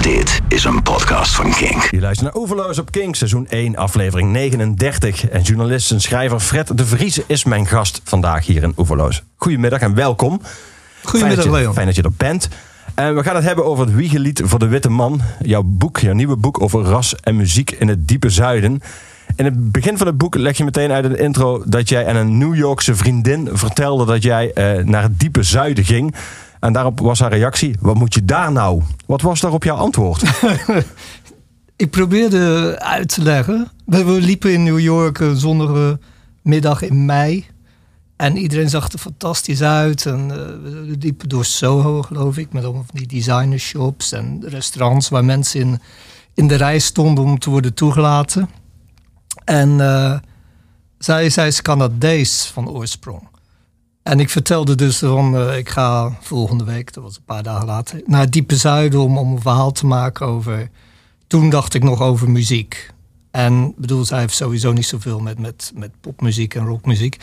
Dit is een podcast van Kink. Je luistert naar Oeverloos op Kink, seizoen 1, aflevering 39. En journalist en schrijver Fred de Vries is mijn gast vandaag hier in Oeverloos. Goedemiddag en welkom. Goedemiddag, fijn dat je, Leon. Fijn dat je er bent. En we gaan het hebben over het wiegelied voor de witte man. Jouw boek, jouw nieuwe boek over ras en muziek in het diepe zuiden. In het begin van het boek leg je meteen uit in de intro dat jij aan een New Yorkse vriendin vertelde dat jij eh, naar het diepe zuiden ging. En daarop was haar reactie: Wat moet je daar nou? Wat was daarop jouw antwoord? Ik probeerde uit te leggen. We, liepen in New York een zonnige middag in mei. En iedereen zag er fantastisch uit. En eh, we liepen door Soho, geloof ik. Met allemaal die designershops en restaurants waar mensen in, in de rij stonden om te worden toegelaten. En eh, zij, zij is Canadees van oorsprong. En ik vertelde dus van, eh, ik ga volgende week, dat was een paar dagen later, naar het diepe zuiden om, om een verhaal te maken over. Toen dacht ik nog over muziek. En bedoel, zij heeft sowieso niet zoveel met, met, met popmuziek en rockmuziek.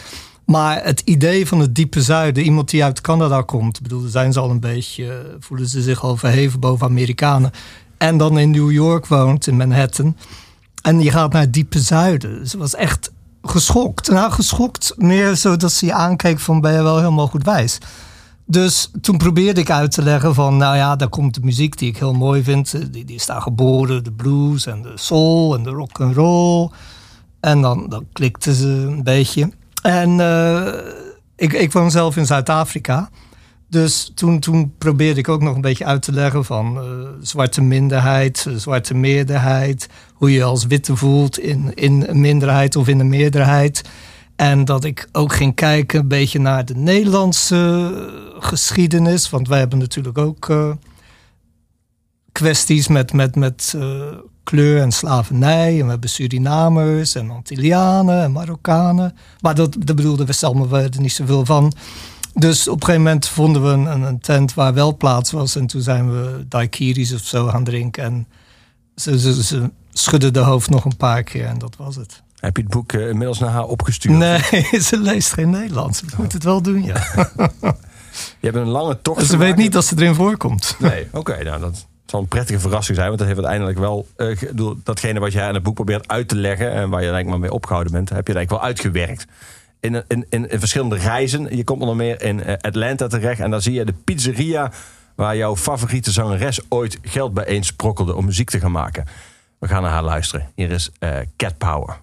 Maar het idee van het diepe zuiden, iemand die uit Canada komt, bedoel, zijn ze al een beetje, voelen ze zich al verheven boven Amerikanen. En dan in New York woont, in Manhattan. En je gaat naar het diepe zuiden. Ze was echt geschokt. Nou, geschokt meer zo dat ze je aankeek van ben je wel helemaal goed wijs. Dus toen probeerde ik uit te leggen van, nou ja, daar komt de muziek die ik heel mooi vind. Die, die is daar geboren, de blues en de soul en de rock and roll. En dan, dan klikte ze een beetje. En uh, ik, ik woon zelf in Zuid-Afrika. Dus toen, toen probeerde ik ook nog een beetje uit te leggen van uh, zwarte minderheid, zwarte meerderheid. Hoe je als witte voelt in, in een minderheid of in een meerderheid. En dat ik ook ging kijken een beetje naar de Nederlandse geschiedenis. Want wij hebben natuurlijk ook uh, kwesties met, met, met kleur en slavernij. En we hebben Surinamers en Antillianen en Marokkanen. Maar dat, dat bedoelden we zelf, we er niet zoveel van. Dus op een gegeven moment vonden we een, een, tent waar wel plaats was. En toen zijn we daiquiris of zo gaan drinken. En ze, ze, ze schudden de hoofd nog een paar keer en dat was het. Heb je het boek uh, inmiddels naar haar opgestuurd? Nee, ze leest geen Nederlands. Moet het wel doen, ja. je hebt een lange tocht Ze weet niet dat ze erin voorkomt. Nee, oké. Okay, nou, dat zal een prettige verrassing zijn. Want dat heeft uiteindelijk wel... Uh, datgene wat jij in het boek probeert uit te leggen... en waar je denk ik maar mee opgehouden bent... heb je eigenlijk wel uitgewerkt. In, in, in, verschillende reizen. Je komt onder meer in Atlanta terecht. En daar zie je de pizzeria waar jouw favoriete zangeres ooit geld bijeen sprokkelde om muziek te gaan maken. We gaan naar haar luisteren. Hier is uh, Cat Power.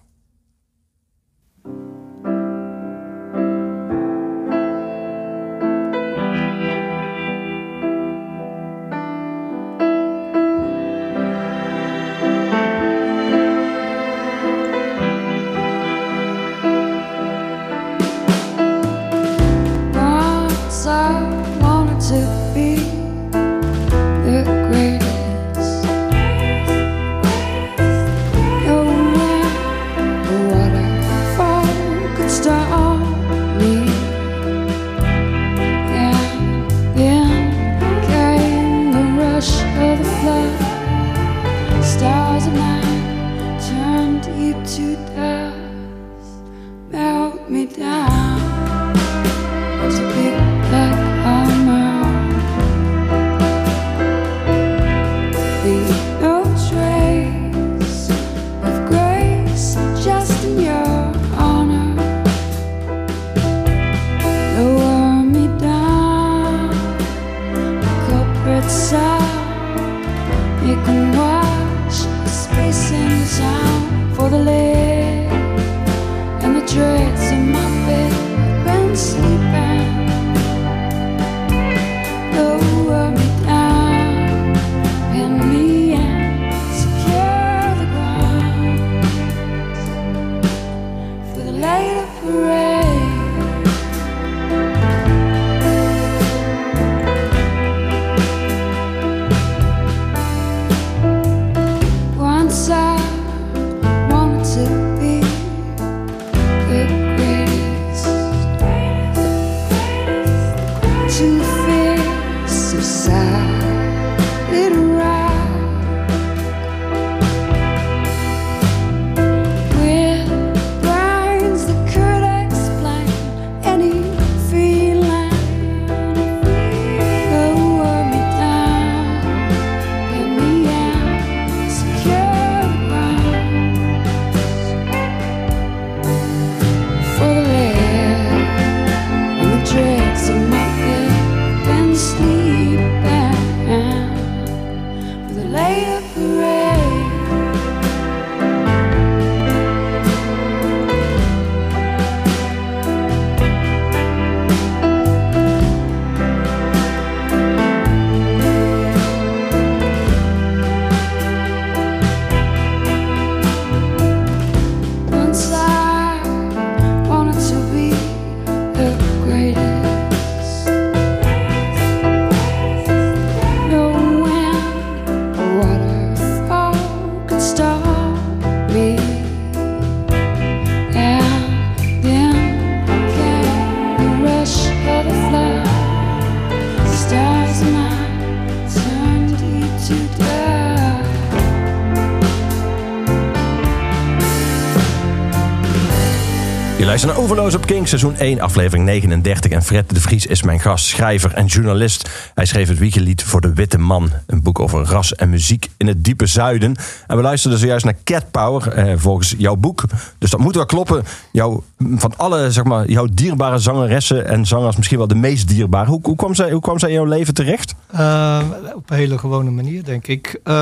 King, seizoen 1, aflevering 39. En Fred de Vries is mijn gast, schrijver en journalist. Hij schreef het Wiegelied voor de Witte Man. Een boek over ras en muziek in het diepe zuiden. En we luisterden zojuist naar Cat Power, eh, volgens jouw boek. Dus dat moet wel kloppen. Jouw, van alle, zeg maar, jouw dierbare zangeressen en zangers misschien wel de meest dierbare. Hoe, hoe, kwam, zij, hoe kwam zij in jouw leven terecht? Uh, op een hele gewone manier, denk ik. Uh,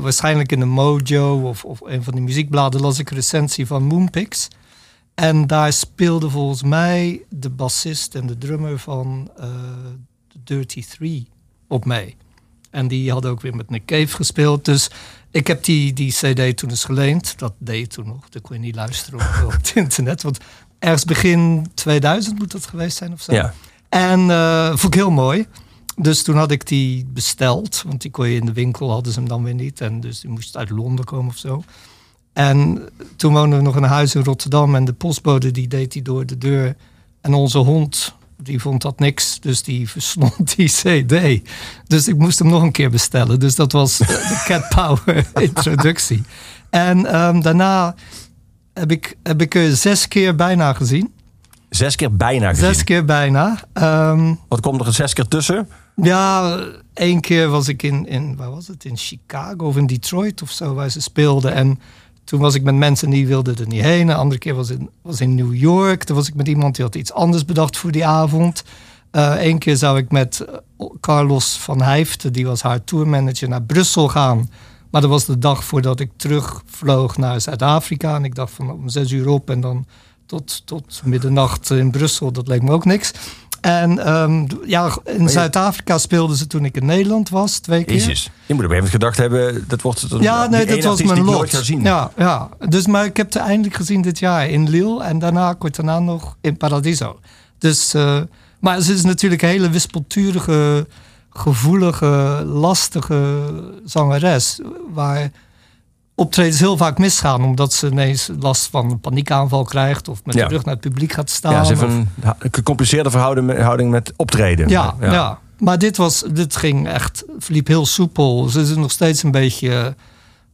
waarschijnlijk in de Mojo of, of een van die muziekbladen las ik recensie van Moonpix. En daar speelde volgens mij de bassist en de drummer van uh, Dirty Three op mee. En die hadden ook weer met Nick Cave gespeeld. Dus ik heb die, die CD toen eens geleend. Dat deed je toen nog. Dat kon je niet luisteren op, op het internet. Want ergens begin 2000 moet dat geweest zijn of zo. Ja. En uh, vond ik heel mooi. Dus toen had ik die besteld. Want die kon je in de winkel, hadden ze hem dan weer niet. En dus die moest uit Londen komen of zo. En toen woonden we nog in een huis in Rotterdam. En de postbode die deed die door de deur. En onze hond, die vond dat niks. Dus die verslond die cd. Dus ik moest hem nog een keer bestellen. Dus dat was de Cat Power introductie. En um, daarna heb ik, heb ik er zes keer bijna gezien. Zes keer bijna gezien? Zes keer bijna. Um, Wat komt er zes keer tussen? Ja, één keer was ik in, in, waar was het? In Chicago of in Detroit of zo, waar ze speelden. En toen was ik met mensen die wilden er niet heen. Een andere keer was in, was in New York. Toen was ik met iemand die had iets anders bedacht voor die avond. Eén uh, keer zou ik met Carlos van Hijften, die was haar tourmanager, naar Brussel gaan. Maar dat was de dag voordat ik terugvloog naar Zuid-Afrika. En ik dacht van om zes uur op en dan tot, tot middernacht in Brussel. Dat leek me ook niks. En um, ja, in Zuid-Afrika speelden ze toen ik in Nederland was, twee keer. Jezus, je moet op een gedacht hebben, dat wordt een, Ja, nee, dat was mijn lot. Ja, ja, dus maar ik heb ze eindelijk gezien dit jaar in Lille en daarna kort daarna nog in Paradiso. Dus, uh, maar ze is natuurlijk een hele wispelturige, gevoelige, lastige zangeres, waar optredens heel vaak misgaan. Omdat ze ineens last van een paniekaanval krijgt. Of met Ja. de rug naar het publiek gaat staan. Ja, ze heeft een een gecompliceerde verhouding, met optreden. ja, ja. maar dit, was, dit ging echt, verliep heel soepel. Ze is nog steeds een beetje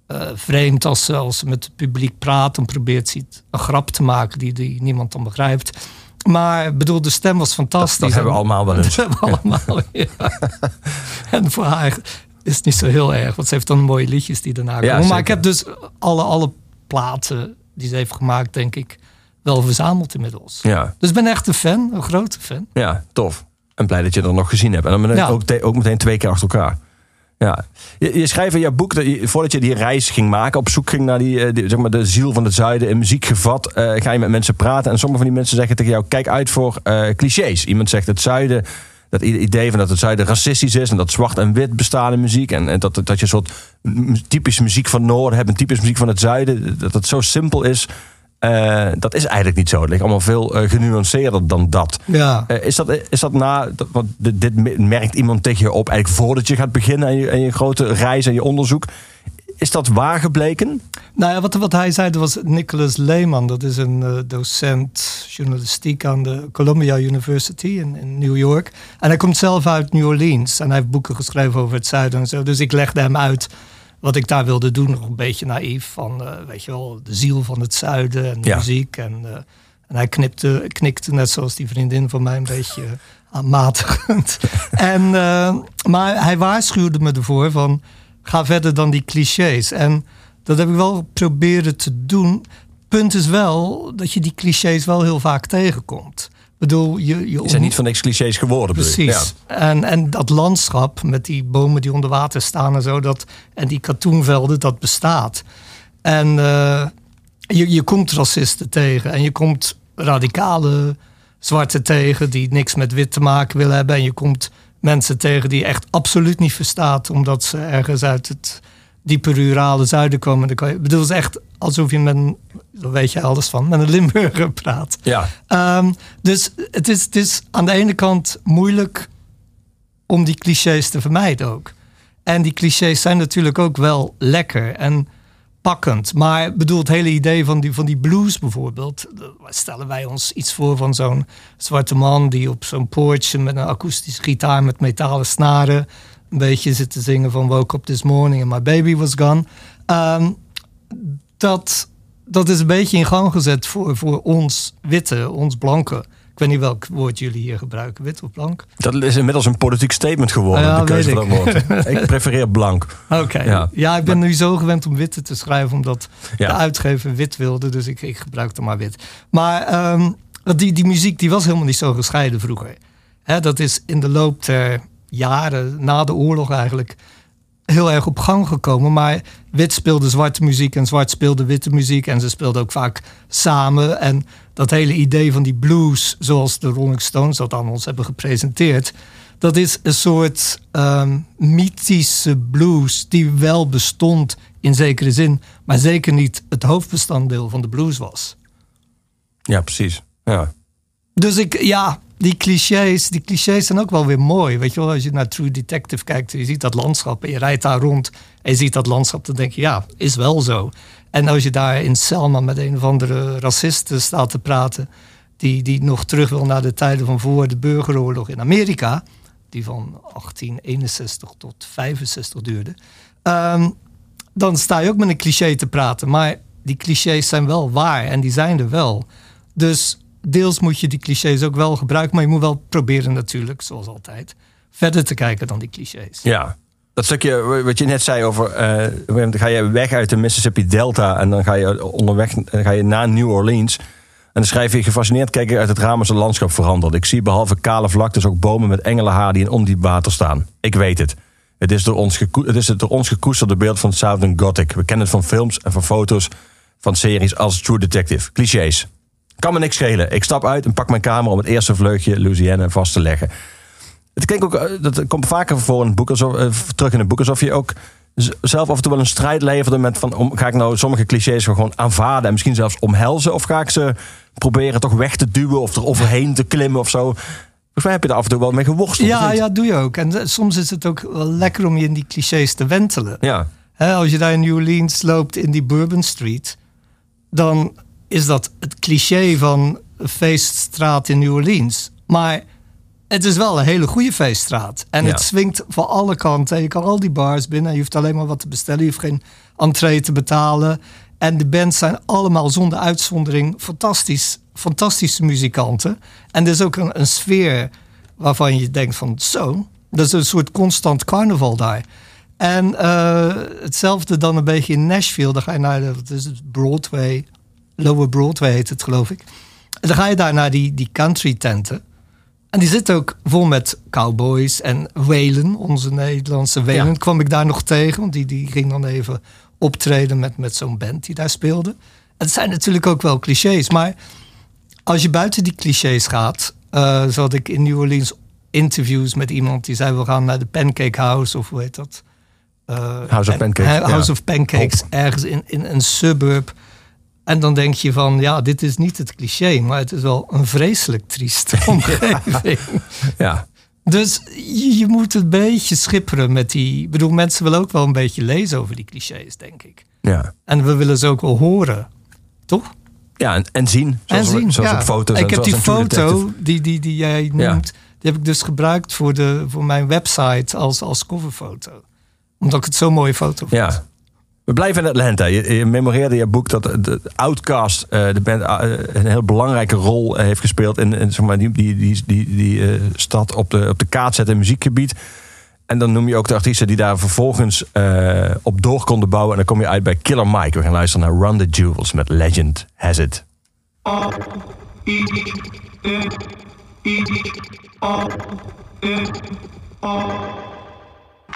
eh, vreemd als ze, als ze met het publiek praat. Dan probeert ze een grap te maken die, die niemand dan begrijpt. Maar bedoel, de stem was fantastisch. Dat hebben we En- allemaal wel eens. Dat hebben we allemaal, ja. En voor haar is het niet zo heel erg. Want ze heeft dan mooie liedjes die daarna komen. maar zeker. ik heb dus alle, alle platen die ze heeft gemaakt, denk ik, wel verzameld inmiddels. Ja, Dus ik ben echt een fan, een grote fan. ja, tof. En blij dat je dat nog gezien hebt. En dan meteen- Ja. ook, te- ook meteen twee keer achter elkaar. Ja. Je, je schrijft in jouw boek, dat je, voordat je die reis ging maken, op zoek ging naar die, eh, die, zeg maar de ziel van het zuiden, in muziek gevat, eh, ga je met mensen praten. En sommige van die mensen zeggen tegen jou, kijk uit voor eh, clichés. Iemand zegt het zuiden, dat idee van dat het zuiden racistisch is en dat zwart en wit bestaan in muziek. En, en dat, dat je een soort typische muziek van noorden hebt en typische muziek van het zuiden. Dat het zo simpel is. Eh, dat is eigenlijk niet zo. Het ligt allemaal veel eh, genuanceerder dan dat. Ja. Eh, is, dat, is dat na, dat- want dit, dit merkt iemand tegen je op eigenlijk voordat je gaat beginnen en je, en je grote reis en je onderzoek. Is dat waar gebleken? Nou ja, wat, wat hij zei, dat was Nicholas Lehman. Dat is een eh, docent journalistiek aan de Columbia University in, in New York. En hij komt zelf uit New Orleans. En hij heeft boeken geschreven over het zuiden en zo. Dus ik legde hem uit wat ik daar wilde doen. Nog een beetje naïef van, eh, weet je wel, de ziel van het zuiden en de Ja. muziek. En, eh, en hij knipte, knikte net zoals die vriendin van mij een beetje aanmatigend. en, maar hij waarschuwde me ervoor van ga verder dan die clichés. En dat heb ik wel proberen te doen. Punt is wel dat je die clichés wel heel vaak tegenkomt. Ik bedoel, je, je zijn niet van niks clichés geworden. Precies. En, en dat landschap met die bomen die onder water staan en zo, dat, en die katoenvelden, dat bestaat. En eh, je, je komt racisten tegen en je komt radicale zwarte tegen die niks met wit te maken willen hebben. En je komt mensen tegen die je echt absoluut niet verstaat, omdat ze ergens uit het diepe rurale zuiden komen. Dan kan je, ik bedoel, het is echt alsof je met een, daar weet je alles van, met een Limburger praat. Ja. Ehm, dus het is, het is aan de ene kant moeilijk om die clichés te vermijden ook. En die clichés zijn natuurlijk ook wel lekker en pakkend. Maar bedoel, het hele idee van die, van die blues bijvoorbeeld. eh, Stellen wij ons iets voor van zo'n zwarte man die op zo'n poortje met een akoestische gitaar met metalen snaren een beetje zit te zingen van Woke Up This Morning and My Baby Was Gone. Ehm, dat dat is een beetje in gang gezet voor, voor ons witte, ons blanke. Ik weet niet welk woord jullie hier gebruiken, wit of blank. Dat is inmiddels een politiek statement geworden, Ja, de keuze van dat woord. ik prefereer blank. Oké. Ja. Ja. ik ben nu zo gewend om witte te schrijven, omdat Ja. de uitgever wit wilde. Dus ik, ik gebruikte maar wit. Maar ehm, die, die muziek die was helemaal niet zo gescheiden vroeger. Dat is in de loop der jaren, na de oorlog eigenlijk, heel erg op gang gekomen. Maar wit speelde zwarte muziek en zwart speelde witte muziek. En ze speelden ook vaak samen. En dat hele idee van die blues, zoals de Rolling Stones dat aan ons hebben gepresenteerd. Dat is een soort ehm, mythische blues die wel bestond in zekere zin, maar zeker niet het hoofdbestanddeel van de blues was. Ja, precies. Ja. Dus ik, ja, die clichés, die clichés zijn ook wel weer mooi. Weet je wel, als je naar True Detective kijkt, je ziet dat landschap en je rijdt daar rond en je ziet dat landschap, dan denk je, ja, is wel zo. En als je daar in Selma met een of andere racisten staat te praten, die, die nog terug wil naar de tijden van voor de burgeroorlog in Amerika, die van 1861 tot 65 duurde, ehm, dan sta je ook met een cliché te praten. Maar die clichés zijn wel waar en die zijn er wel. Dus deels moet je die clichés ook wel gebruiken, maar je moet wel proberen natuurlijk, zoals altijd, verder te kijken dan die clichés. Ja. Dat stukje wat je net zei over, eh, dan ga je weg uit de Mississippi Delta en dan ga je onderweg ga je naar New Orleans. En dan schrijf je gefascineerd kijken uit het raam als het landschap verandert. Ik zie behalve kale vlaktes ook bomen met engelenhaar die in ondiep water staan. Ik weet het. Het is, door ons het is door ons gekoesterde beeld van Southern Gothic. We kennen het van films en van foto's van series als True Detective. Clichés. Kan me niks schelen. Ik stap uit en pak mijn kamer om het eerste vleugje Louisiana vast te leggen. Het klinkt ook, eh, dat komt vaker voor in het boek, alsof, eh, terug in het boek, alsof je ook zelf af en toe wel een strijd leverde met van, om, ga ik nou sommige clichés gewoon aanvaarden en misschien zelfs omhelzen, of ga ik ze proberen toch weg te duwen of er overheen te klimmen of zo. Volgens mij heb je daar af en toe wel mee geworsteld. Ja, ja, doe je ook. En eh, soms is het ook wel lekker om je in die clichés te wentelen. ja. Als je daar in New Orleans loopt in die Bourbon Street, dan is dat het cliché van een feeststraat in New Orleans. Maar het is wel een hele goede feeststraat. En Ja. het swingt van alle kanten. Je kan al die bars binnen. Je hoeft alleen maar wat te bestellen. Je hoeft geen entree te betalen. En de bands zijn allemaal zonder uitzondering fantastisch, fantastische muzikanten. En er is ook een, een sfeer waarvan je denkt van zo, dat is een soort constant carnaval daar. En eh, hetzelfde dan een beetje in Nashville. Dan ga je naar de, wat is het, Broadway, Lower Broadway heet het geloof ik. En dan ga je daar naar die, die country tenten. En die zitten ook vol met cowboys en Whalen, onze Nederlandse Whalen, Ja. kwam ik daar nog tegen. Want die, die ging dan even optreden met, met zo'n band die daar speelde. En het zijn natuurlijk ook wel clichés, maar als je buiten die clichés gaat, eh zo had ik in New Orleans interviews met iemand die zei: We gaan naar de Pancake House, of hoe heet dat? Eh, House of Pancakes, House ja. of Pancakes, ergens in, in een suburb. En dan denk je van, ja, dit is niet het cliché, maar het is wel een vreselijk trieste omgeving. ja. Dus je, moet een beetje schipperen met die... Ik bedoel, mensen willen ook wel een beetje lezen over die clichés, denk ik. ja. En we willen ze ook wel horen, toch? Ja, en, en zien. Zoals, en zien, zoals ja. op foto's. Ik heb die foto die, die, die jij noemt, Ja. die heb ik dus gebruikt voor, de, voor mijn website als, als coverfoto. Omdat ik het zo'n mooie foto vond. Ja. We blijven in Atlanta. Je, je memoreerde je boek dat de Outcast, eh, de band, eh, een heel belangrijke rol eh, heeft gespeeld in, zeg maar, die, die, die, die, stad op de, op de kaart zetten in muziekgebied. En dan noem je ook de artiesten die daar vervolgens op door konden bouwen. En dan kom je uit bij Killer Mike. We gaan luisteren naar Run the Jewels met Legend Has It.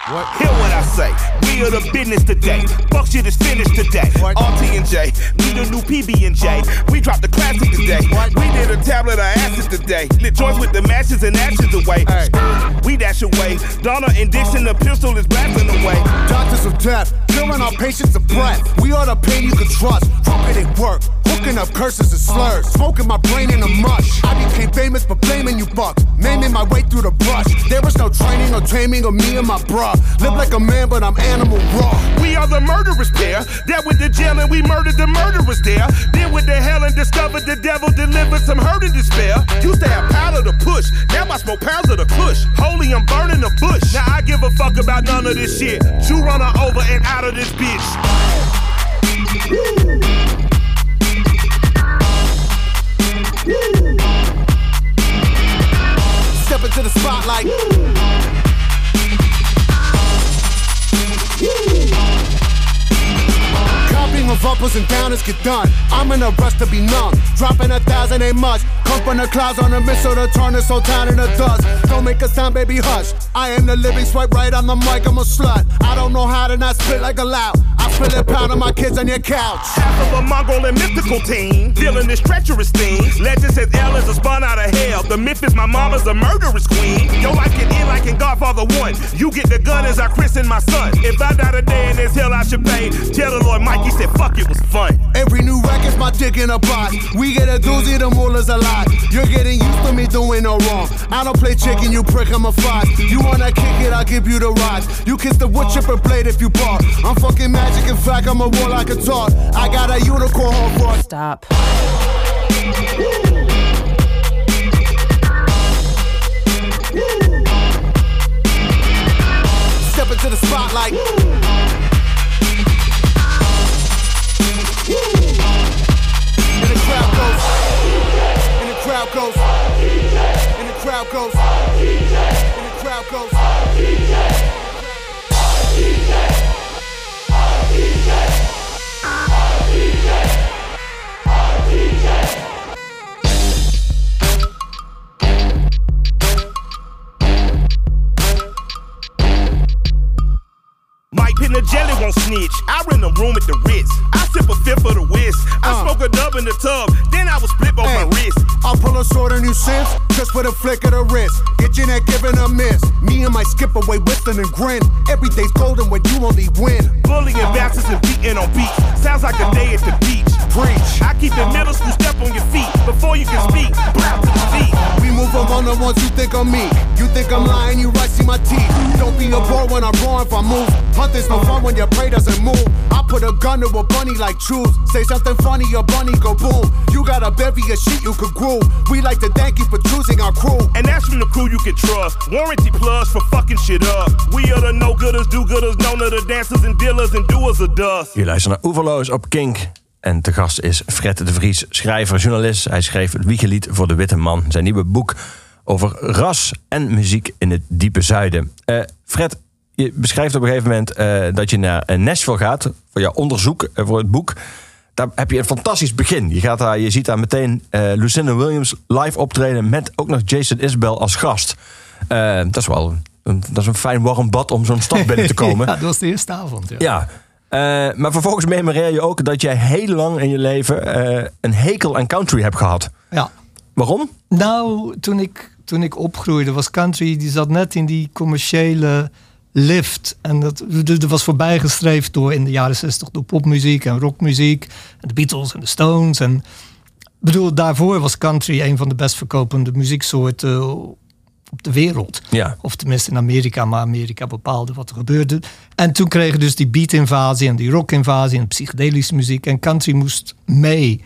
Hear what I say. We are the business today. Fuck shit is finished today. RT and J, we the new PB and J. We dropped the classic today. We did a tablet of acid today. The joints with the matches and ashes away. We dash away. Donna and Dixon, the pistol is blasting away. Doctors of death, killing our patients of breath. We are the pain you can trust. Trumpet work, hooking up curses and slurs. Smoking my brain in a mush. I became famous for blaming you fucks. Maiming my way through the brush. There was no training or taming of me and my bruh bra. Live like a man, but I'm animal raw. We are the murderers pair. That with the jail and we murdered the murderers there. Then with the hell and discovered the devil delivered some hurt and despair. Used to have power to push. Now I smoke pounds of the push. Holy, I'm burning the bush. Now I give a fuck about none of this shit. Two runner over and out of this bitch. Woo. Woo. Step into the spotlight. Woo. Woo! Bumpers and downers get done. I'm in a rush to be numb. Dropping a thousand ain't much. Come from the clouds on a missile to turn this whole town into dust. Don't make a sound, baby, hush. I am the living swipe right on the mic, I'm a slut. I don't know how to not spit like a loud. I spit it pound on my kids on your couch. Half of a Mongol and mythical team, dealing this treacherous thing. Legend says L is a spawn out of hell. The myth is my mama's a murderous queen. Yo, I get in like in Godfather 1. You get the gun as I christen my son. If I die today in this hell, I should pay. Tell the Lord Mikey said, fuck, it was fun. Every new record's my dick in a box. We get a doozy, the moolah a lot. You're getting used to me doing no wrong. I don't play chicken, you prick, I'm a fox. You wanna kick it, I'll give you the rocks. You kiss the wood chipper blade if you bark. I'm fucking magic, in fact, I'm a war like a talk. I got a unicorn horn for Stop. Step into the spotlight. And the crowd goes. And the crowd goes. And the crowd goes. And the crowd goes. Mike Pin the jelly won't snitch. I rent a room at the Ritz. I sip a fifth of the whiz. I Uh. smoke a dub in the tub. Then I will split both my wrist. I'll pull a sword on you since, just for the flick of the wrist. Get your neck given a miss. Me and my skip away whistling and grin. Every day's golden when you only win. Bullying bastards and beating on beats. Sounds like a day at the beach. Preach. I keep it middle school step on your feet. Before you can speak, blow to the feet. We move among the ones you think I'm me. You think I'm lying, you right, see my teeth. Don't be a bore when I'm raw if I move. Hunting's no fun when your prey doesn't move. I put a gun to a bunny like truth. Say something funny, your bunny go boom. You got a bevy of shit you could groove. We like to thank you for choosing our crew. And that's from the crew you can trust. Warranty plus for fucking shit up. We are the no-gooders, do-gooders, known of the dancers and dealers and doers of dust. Je luistert naar Oeverloos op Kink. En te gast is Fred de Vries, schrijver, journalist. Hij schreef het wiegelied voor de witte man. Zijn nieuwe boek over ras en muziek in het diepe zuiden. Eh, Fred, je beschrijft op een gegeven moment eh, dat je naar eh, Nashville gaat... voor jouw onderzoek eh, voor het boek. Daar heb je een fantastisch begin. Je, gaat daar, je ziet daar meteen Lucinda Williams live optreden... met ook nog Jason Isbell als gast. Dat is wel een, dat is een fijn warm bad om zo'n stad binnen te komen. Ja, dat was de eerste avond. Ja. Ja, maar vervolgens memoreer je ook dat jij heel lang in je leven een hekel aan country hebt gehad. ja. Waarom? Nou, toen ik, toen ik opgroeide was country, die zat net in die commerciële lift. En dat, dat was voorbijgestreefd door in de jaren 60 door popmuziek en rockmuziek. En de Beatles en de Stones. En bedoel, daarvoor was country een van de best verkopende muzieksoorten op de wereld. Ja. Of tenminste in Amerika, maar Amerika bepaalde wat er gebeurde. En toen kregen dus die beat-invasie en die rock-invasie en de psychedelische muziek. En country moest mee.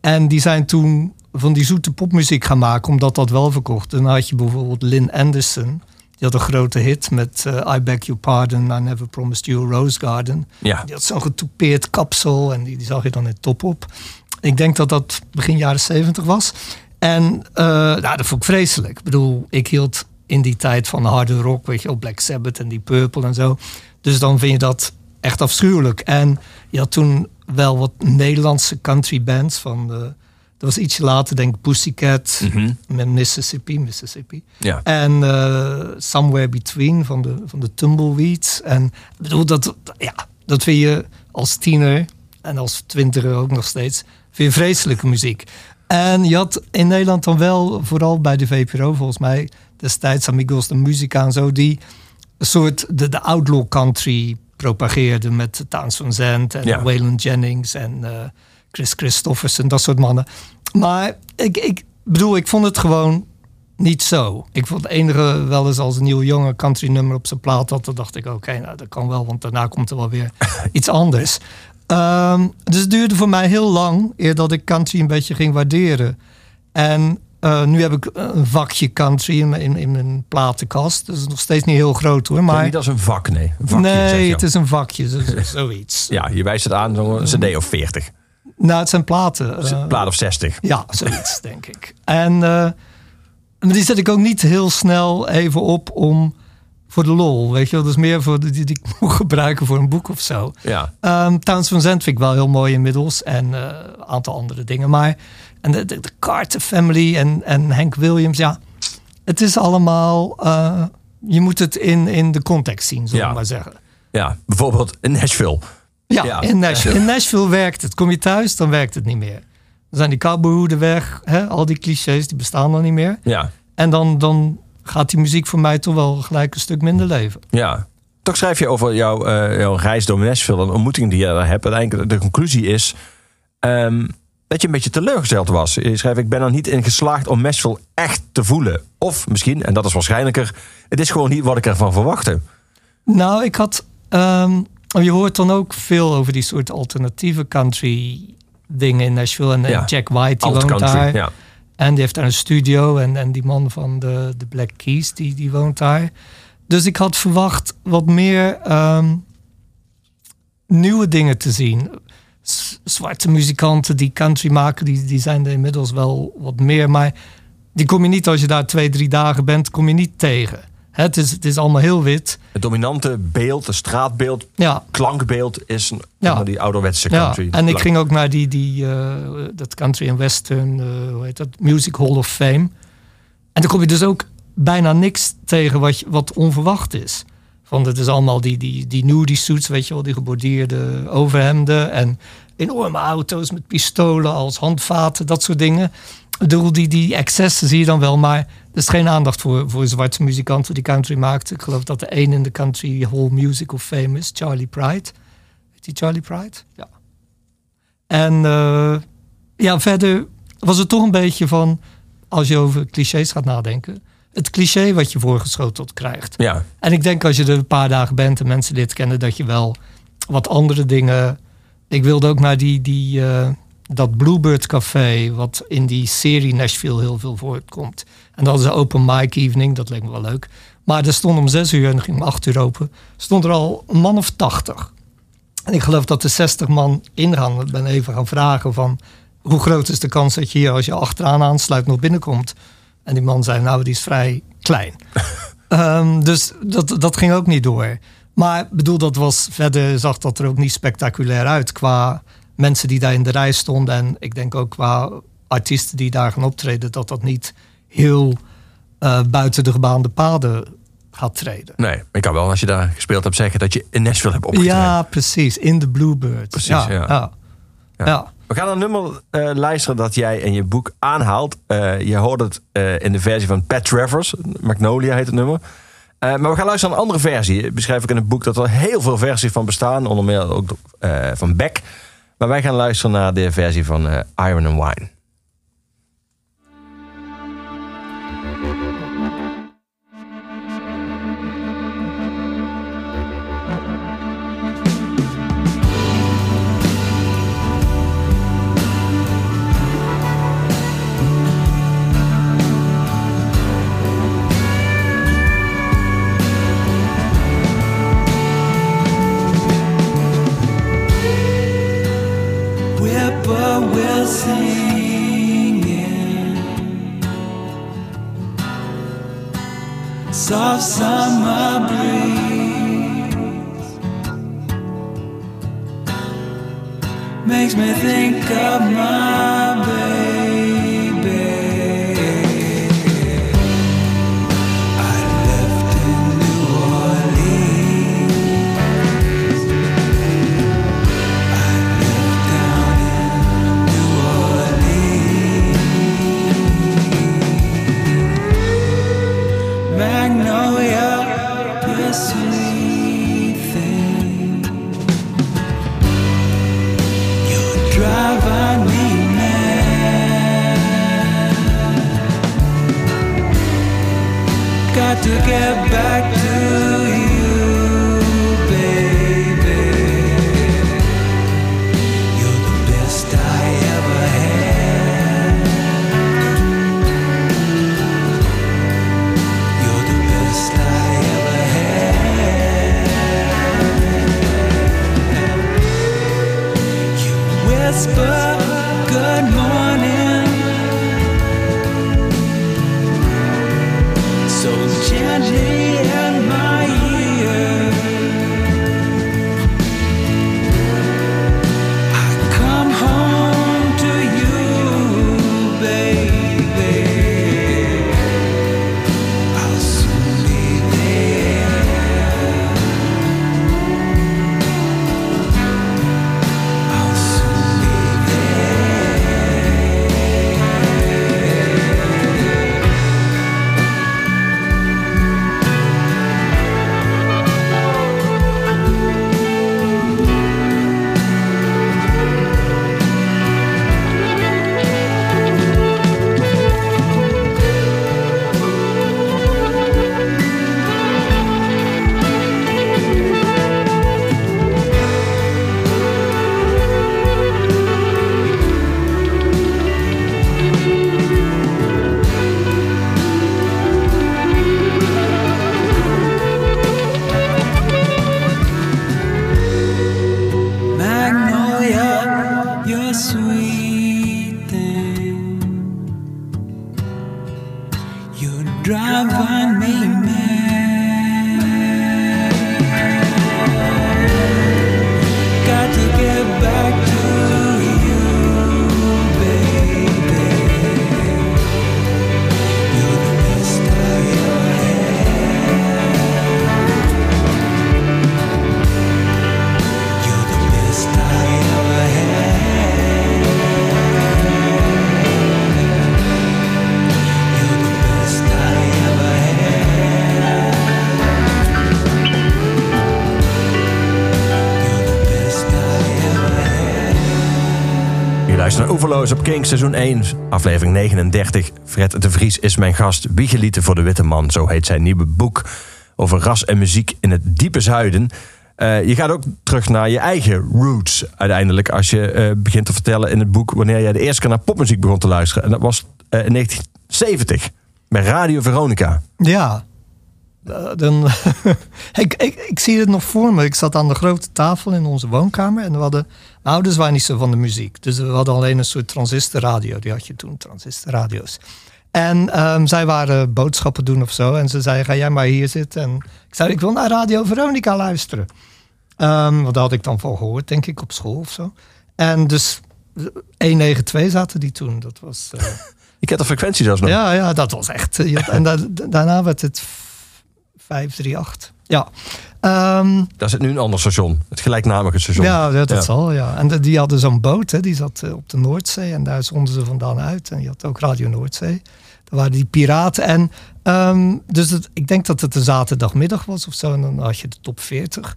En die zijn toen van die zoete popmuziek gaan maken, omdat dat wel verkocht. En dan had je bijvoorbeeld Lynn Anderson. Die had een grote hit met eh, I Beg Your Pardon, I Never Promised You a Rose Garden. Ja. Die had zo'n getoupeerd kapsel en die, die zag je dan in top op. Ik denk dat dat begin jaren zeventig was. En eh, nou, dat vond ik vreselijk. Ik bedoel, ik hield in die tijd van harde rock, weet je wel, Black Sabbath en die Purple en zo. Dus dan vind je dat echt afschuwelijk. En je had toen wel wat Nederlandse country bands van... De, dat was iets later, denk ik, Pussycat met Mississippi, Mississippi. Ja. En eh, Somewhere Between van de, van de Tumbleweeds. En ik bedoel, dat, ja, dat vind je als tiener en als twintiger ook nog steeds, vind je vreselijke muziek. En je had in Nederland dan wel, vooral bij de VPRO volgens mij, destijds Amigos de Musica en zo, die een soort de, de outlaw country propageerde met Towns van Zandt en Ja. Waylon Jennings en eh, Chris Christofferson, dat soort mannen. Maar ik, ik bedoel, ik vond het gewoon niet zo. Ik vond het enige wel eens als een nieuw jonge country nummer op zijn plaat had, dan dacht ik, oké, nou dat kan wel, want daarna komt er wel weer iets anders. Ehm, dus het duurde voor mij heel lang eer dat ik country een beetje ging waarderen. En eh, nu heb ik een vakje country in, mijn- in, in mijn platenkast. Dat is nog steeds niet heel groot hoor. Maar niet als een vak, nee. Een vakje, zeg nee, het is een vakje, zo- zo- zoiets. Ja, je wijst het aan, zo'n cd of 40. Nou, het zijn platen. eh, Plaat of 60. Ja, zoiets, denk ik. En eh, maar die zet ik ook niet heel snel even op om voor de lol, weet je wel. Dus meer voor de, die, die ik moet gebruiken voor een boek of zo. Ja. Ehm Towns van Zandt vind ik wel heel mooi inmiddels. En eh, een aantal andere dingen. Maar en de, de, de Carter Family en, en Hank Williams, ja. Het is allemaal... je moet het in, in de context zien, zullen we Ja. maar zeggen. ja, bijvoorbeeld in Nashville. Ja, Ja. In, Nashville, in Nashville werkt het. Kom je thuis, dan werkt het niet meer. Dan zijn die cowboyhoeden weg. Hè? Al die clichés, die bestaan dan niet meer. Ja, En dan, dan gaat die muziek voor mij toch wel gelijk een stuk minder leven. ja. Toch schrijf je over jouw, eh, jouw reis door Nashville en ontmoeting die je daar hebt. Uiteindelijk de conclusie is ehm, dat je een beetje teleurgesteld was. Je schrijft, ik ben er niet in geslaagd om Nashville echt te voelen. Of misschien, en dat is waarschijnlijker, het is gewoon niet wat ik ervan verwachtte. Nou, ik had. ehm, je hoort dan ook veel over die soort alternatieve country dingen in Nashville. En, en Ja. Jack White, die Alt woont country, daar. ja. En die heeft daar een studio. En, en die man van de, de Black Keys, die, die woont daar. Dus ik had verwacht wat meer ehm, nieuwe dingen te zien. Zwarte muzikanten die country maken, die, die zijn er inmiddels wel wat meer. Maar die kom je niet als je daar twee, drie dagen bent, kom je niet tegen. Het is, het is allemaal heel wit. Het dominante beeld, het straatbeeld, Ja, klankbeeld is een, Ja. die ouderwetse ja. country. en ik ging ook naar die, die eh, dat country en western, eh, hoe heet dat, Music Hall of Fame. En dan kom je dus ook bijna niks tegen wat, wat onverwacht is. Van het is allemaal die, die, die nudie suits, weet je wel, die geborduurde overhemden en enorme auto's met pistolen als handvaten, dat soort dingen. Ik bedoel, die, die excessen zie je dan wel, maar er is geen aandacht voor, voor zwarte muzikanten die country maakten. Ik geloof dat de één in de Country Hall Music of Fame is, Charlie Pride. Heet die Charlie Pride? Ja. En eh, ja, verder was het toch een beetje van, als je over clichés gaat nadenken, het cliché wat je voorgeschoteld krijgt. Ja, En ik denk als je er een paar dagen bent en mensen dit kennen, dat je wel wat andere dingen. Ik wilde ook naar die, die, eh, dat Bluebird Café, wat in die serie Nashville heel veel voorkomt. En dat is een open mic evening, dat leek me wel leuk. Maar er stond om zes uur en ging om acht uur open. Stond er al een man of tachtig. En ik geloof dat er 60 man ingaan. Ik ben even gaan vragen van hoe groot is de kans dat je hier als je achteraan aansluit nog binnenkomt. En die man zei nou die is vrij klein. Ehm, dus dat, dat ging ook niet door. Maar ik bedoel, dat was verder zag dat er ook niet spectaculair uit qua mensen die daar in de rij stonden. En ik denk ook qua artiesten die daar gaan optreden, dat dat niet heel eh, buiten de gebaande paden gaat treden. nee. Ik kan wel, als je daar gespeeld hebt, zeggen dat je in Nashville hebt opgetreden. Ja, precies. In de Bluebird. Precies, ja. ja. ja. Ja. ja. We gaan een nummer eh, luisteren dat jij in je boek aanhaalt. Eh, je hoort het in de versie van Pat Travers. Magnolia heet het nummer. Maar we gaan luisteren naar een andere versie. Beschrijf ik in het boek dat er heel veel versies van bestaan. Onder meer ook van Beck. Maar wij gaan luisteren naar de versie van Iron and Wine. Op King, seizoen 1, aflevering 39. Fred de Vries is mijn gast. Wiegelieten voor de Witte Man, zo heet zijn nieuwe boek over ras en muziek in het diepe zuiden. Eh, je gaat ook terug naar je eigen roots uiteindelijk. Als je eh, begint te vertellen in het boek wanneer jij de eerste keer naar popmuziek begon te luisteren. En dat was eh, in 1970 bij Radio Veronica. Ja. Eh, dan, ik, ik, ik zie het nog voor me. Ik zat aan de grote tafel in onze woonkamer. En we hadden, mijn ouders waren niet zo van de muziek. Dus we hadden alleen een soort transistorradio. Die had je toen, transistorradio's. En ehm, zij waren boodschappen doen of zo. En ze zei, ga jij maar hier zitten. En ik zei, ik wil naar Radio Veronica luisteren. Ehm, want daar had ik dan van gehoord, denk ik, op school of zo. En dus eh, 192 zaten die toen. Dat was... eh, Ik heb de frequentie zelfs nog. ja, ja, dat was echt. eh, had- en da- daarna werd het 538. Ja. Ehm, Daar zit nu een ander station. Het gelijknamige station. ja, dat, dat Ja. zal, ja. En de- die hadden zo'n boot, hè, die zat eh, op de Noordzee. En daar zonden ze vandaan uit. En je had ook Radio Noordzee. Daar waren die piraten. En ehm, dus het, ik denk dat het de zaterdagmiddag was of zo. En dan had je de top 40.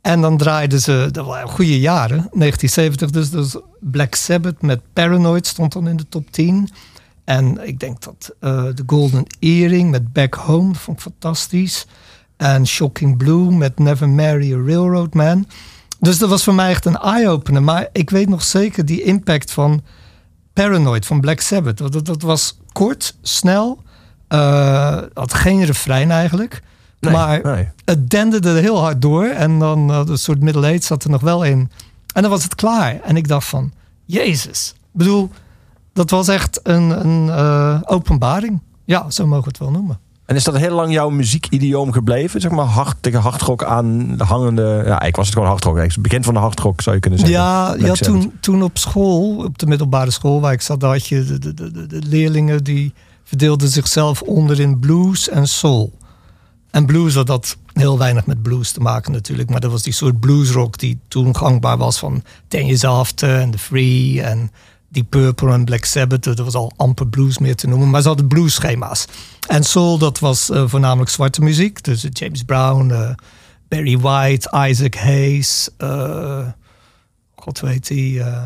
En dan draaiden ze, dat waren goede jaren, 1970. Dus, dus Black Sabbath met Paranoid stond dan in de top 10. En ik denk dat eh The Golden Earring met Back Home, dat vond ik fantastisch. En Shocking Blue met Never Marry a Railroad Man. Dus dat was voor mij echt een eye-opener. Maar ik weet nog zeker die impact van Paranoid van Black Sabbath. Dat, dat, dat was kort, snel. eh, had geen refrein eigenlijk. Nee, maar nee. het denderde er heel hard door. En dan uh, een soort middle age zat er nog wel in. En dan was het klaar. En ik dacht van, jezus. Ik bedoel, dat was echt een, een eh, openbaring. Ja, zo mogen we het wel noemen. En is dat heel lang jouw muziekidioom gebleven? Zeg maar hard tegen hardrock aan de hangende... Ja, ik was het gewoon hardrock. Het begin van de hardrock zou je kunnen zeggen. Ja, ja toen, toen op school, op de middelbare school waar ik zat, daar had je de, de, de, de- de leerlingen die verdeelden zichzelf onder in blues en soul. En blues had dat heel weinig met blues te maken natuurlijk, maar dat was die soort bluesrock die toen gangbaar was van Ten Years After en The Free en Deep Purple en Black Sabbath. Dat was al amper blues meer te noemen, maar ze hadden blues-schema's. En soul, dat was eh, voornamelijk zwarte muziek, dus James Brown, eh, Barry White, Isaac Hayes, eh, God weet die. eh,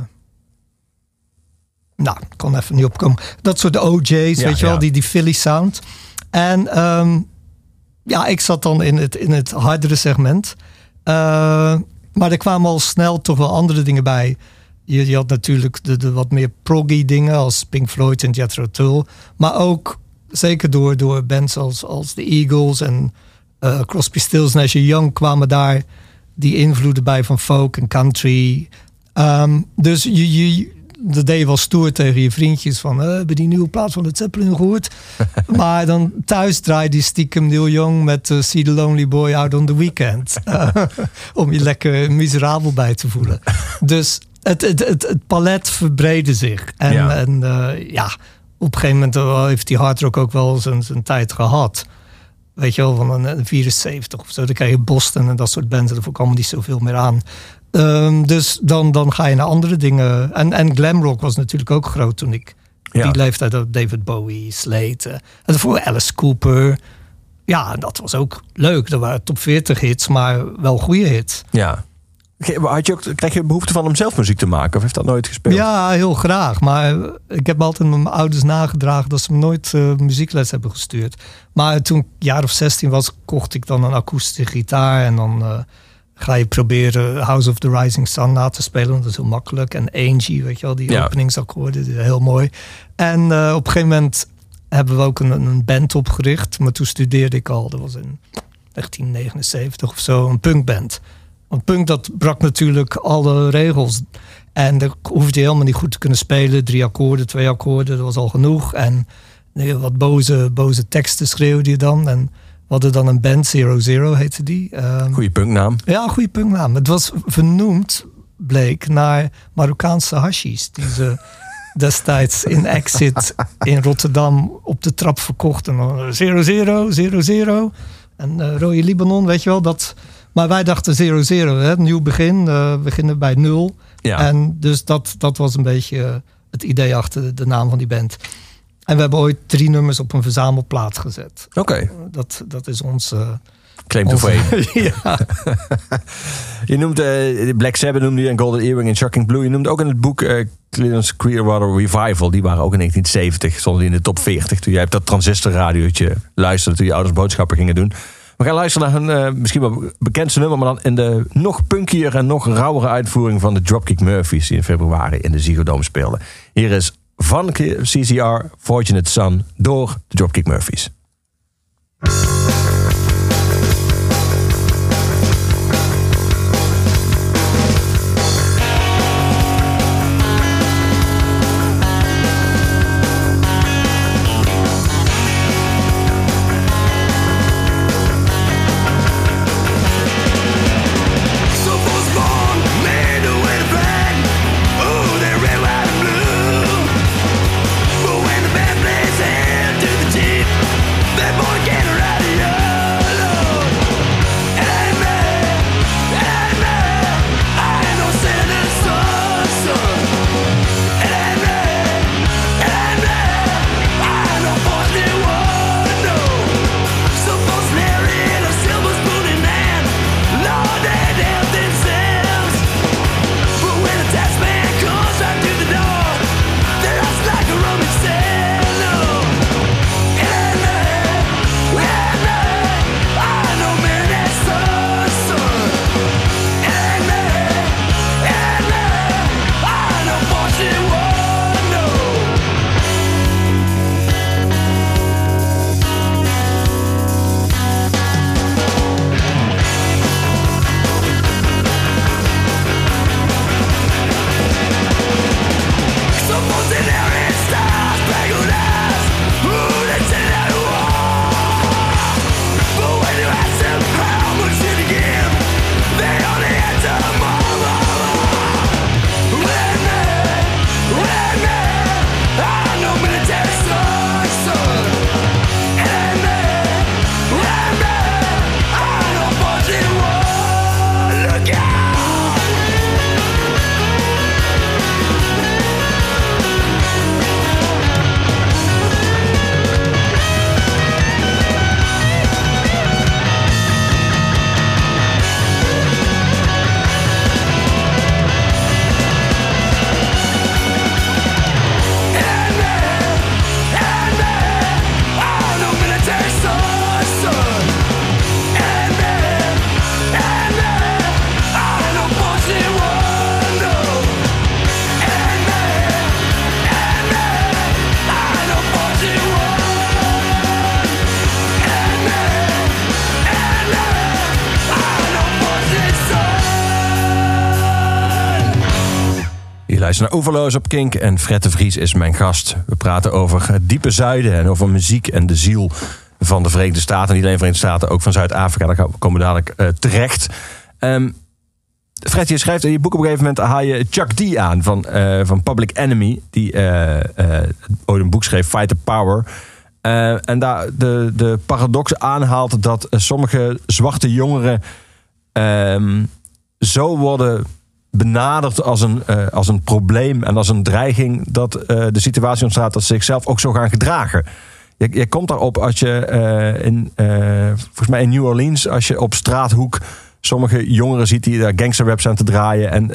nou, ik kon even niet opkomen. Dat soort OJ's, weet je wel, die, die Philly sound. En ehm, ja, ik zat dan in het, in het hardere segment. Eh, maar er kwamen al snel toch wel andere dingen bij. Je, je had natuurlijk de, de wat meer proggy dingen als Pink Floyd en Jethro Tull. Maar ook zeker door, door bands als, als The Eagles en eh, Crosby, Stills Nash Young kwamen daar die invloeden bij van folk en country. Ehm, dus je, je, dat deed je wel stoer tegen je vriendjes van... eh, hebben die nieuwe plaat van het Zeppelin gehoord? maar dan thuis draaide die stiekem Neil Young met eh, See the Lonely Boy Out on the Weekend. Om je lekker miserabel bij te voelen. Dus het, het, het, het palet verbreedde zich. En Ja. en, eh, ja op een gegeven moment eh, heeft die hardrock ook wel zijn, zijn tijd gehad. Weet je wel, van een, een 74 of zo. Dan krijg je Boston en dat soort bands. Daar kwam niet zoveel meer aan. Ehm, dus dan, dan ga je naar andere dingen. En, en glamrock was natuurlijk ook groot toen ik Ja. die leeftijd had. David Bowie, Slate. eh, en daarvoor Alice Cooper. Ja, dat was ook leuk. Dat waren top 40 hits, maar wel goede hits. Ja. Had je ook, krijg je behoefte van om zelf muziek te maken? Of heeft dat nooit gespeeld? Ja, heel graag. Maar ik heb altijd met mijn ouders nagedragen dat ze me nooit eh, muziekles hebben gestuurd. Maar toen ik jaar of 16 was, kocht ik dan een akoestische gitaar. En dan eh, ga je proberen House of the Rising Sun na te spelen. Want dat is heel makkelijk. En Angie, weet je wel, die Ja. openingsakkoorden, heel mooi. En eh, op een gegeven moment hebben we ook een, een band opgericht. Maar toen studeerde ik al, dat was in 1979 of zo, een punkband. Want punk dat brak natuurlijk alle regels. En dan hoefde je helemaal niet goed te kunnen spelen. Drie akkoorden, twee akkoorden, dat was al genoeg. En wat boze, boze teksten schreeuwde je dan. En we hadden dan een band, Zero Zero heette die. Ehm, Goeie punknaam. ja, goede punknaam. Het was vernoemd, bleek, naar Marokkaanse hashis. Die ze destijds in Exit in Rotterdam op de trap verkochten. Zero Zero, Zero Zero. En eh Rode Libanon, weet je wel. Dat, maar wij dachten Zero Zero, hè, nieuw begin. eh, we beginnen bij nul. Ja. En dus dat, dat was een beetje eh, het idee achter de naam van die band. En we hebben ooit drie nummers op een verzamelplaat gezet. Oké. Dat, dat is ons, eh, Claim to fame. ja. Je noemt eh, Black Sabbath noemde je en Golden Earring en Shocking Blue. Je noemt ook in het boek eh Clearance Clearwater Revival. Die waren ook in 1970, stonden die in de top 40. Toen jij op dat transistorradiootje luisterde toen je ouders boodschappen gingen doen. We gaan luisteren naar hun eh, misschien wel bekendste nummer, maar dan in de nog punkier en nog rauwere uitvoering van de Dropkick Murphys die in februari in de Ziggo Dome speelden. Hier is van CCR Fortunate Son door de Dropkick Murphys. Naar Overloos op Kink en Fred de Vries is mijn gast. We praten over het diepe zuiden en over muziek en de ziel van de Verenigde Staten. Niet alleen de Verenigde Staten, ook van Zuid-Afrika. Daar komen we dadelijk eh, terecht. Ehm, Fred, je schrijft in je boek op een gegeven moment haal je Chuck D aan van, eh, van Public Enemy. Die eh, ooit een boek schreef, Fight the Power. En daar de, de paradox aanhaalt dat sommige zwarte jongeren ehm, zo worden benaderd als een, eh, als een probleem en als een dreiging dat eh, de situatie ontstaat dat ze zichzelf ook zo gaan gedragen. Je, je komt daarop als je eh, in, volgens mij in New Orleans, als je op straathoek sommige jongeren ziet die daar gangsterraps aan te draaien en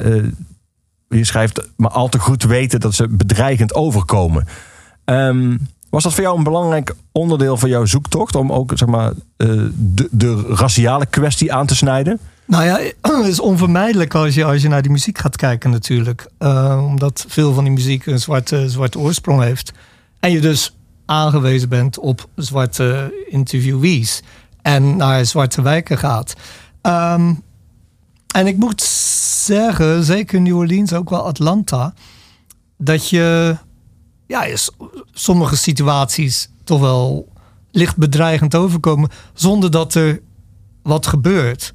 je schrijft maar al te goed weten dat ze bedreigend overkomen. Ehm, was dat voor jou een belangrijk onderdeel van jouw zoektocht om ook zeg maar, de, de raciale kwestie aan te snijden? Nou ja, het is onvermijdelijk als je, als je naar die muziek gaat kijken natuurlijk. Eh, omdat veel van die muziek een zwarte, zwarte oorsprong heeft. En je dus aangewezen bent op zwarte interviewees. En naar zwarte wijken gaat. Ehm, en ik moet zeggen, zeker New Orleans, ook wel Atlanta... dat je ja, sommige situaties toch wel licht bedreigend overkomen... zonder dat er wat gebeurt.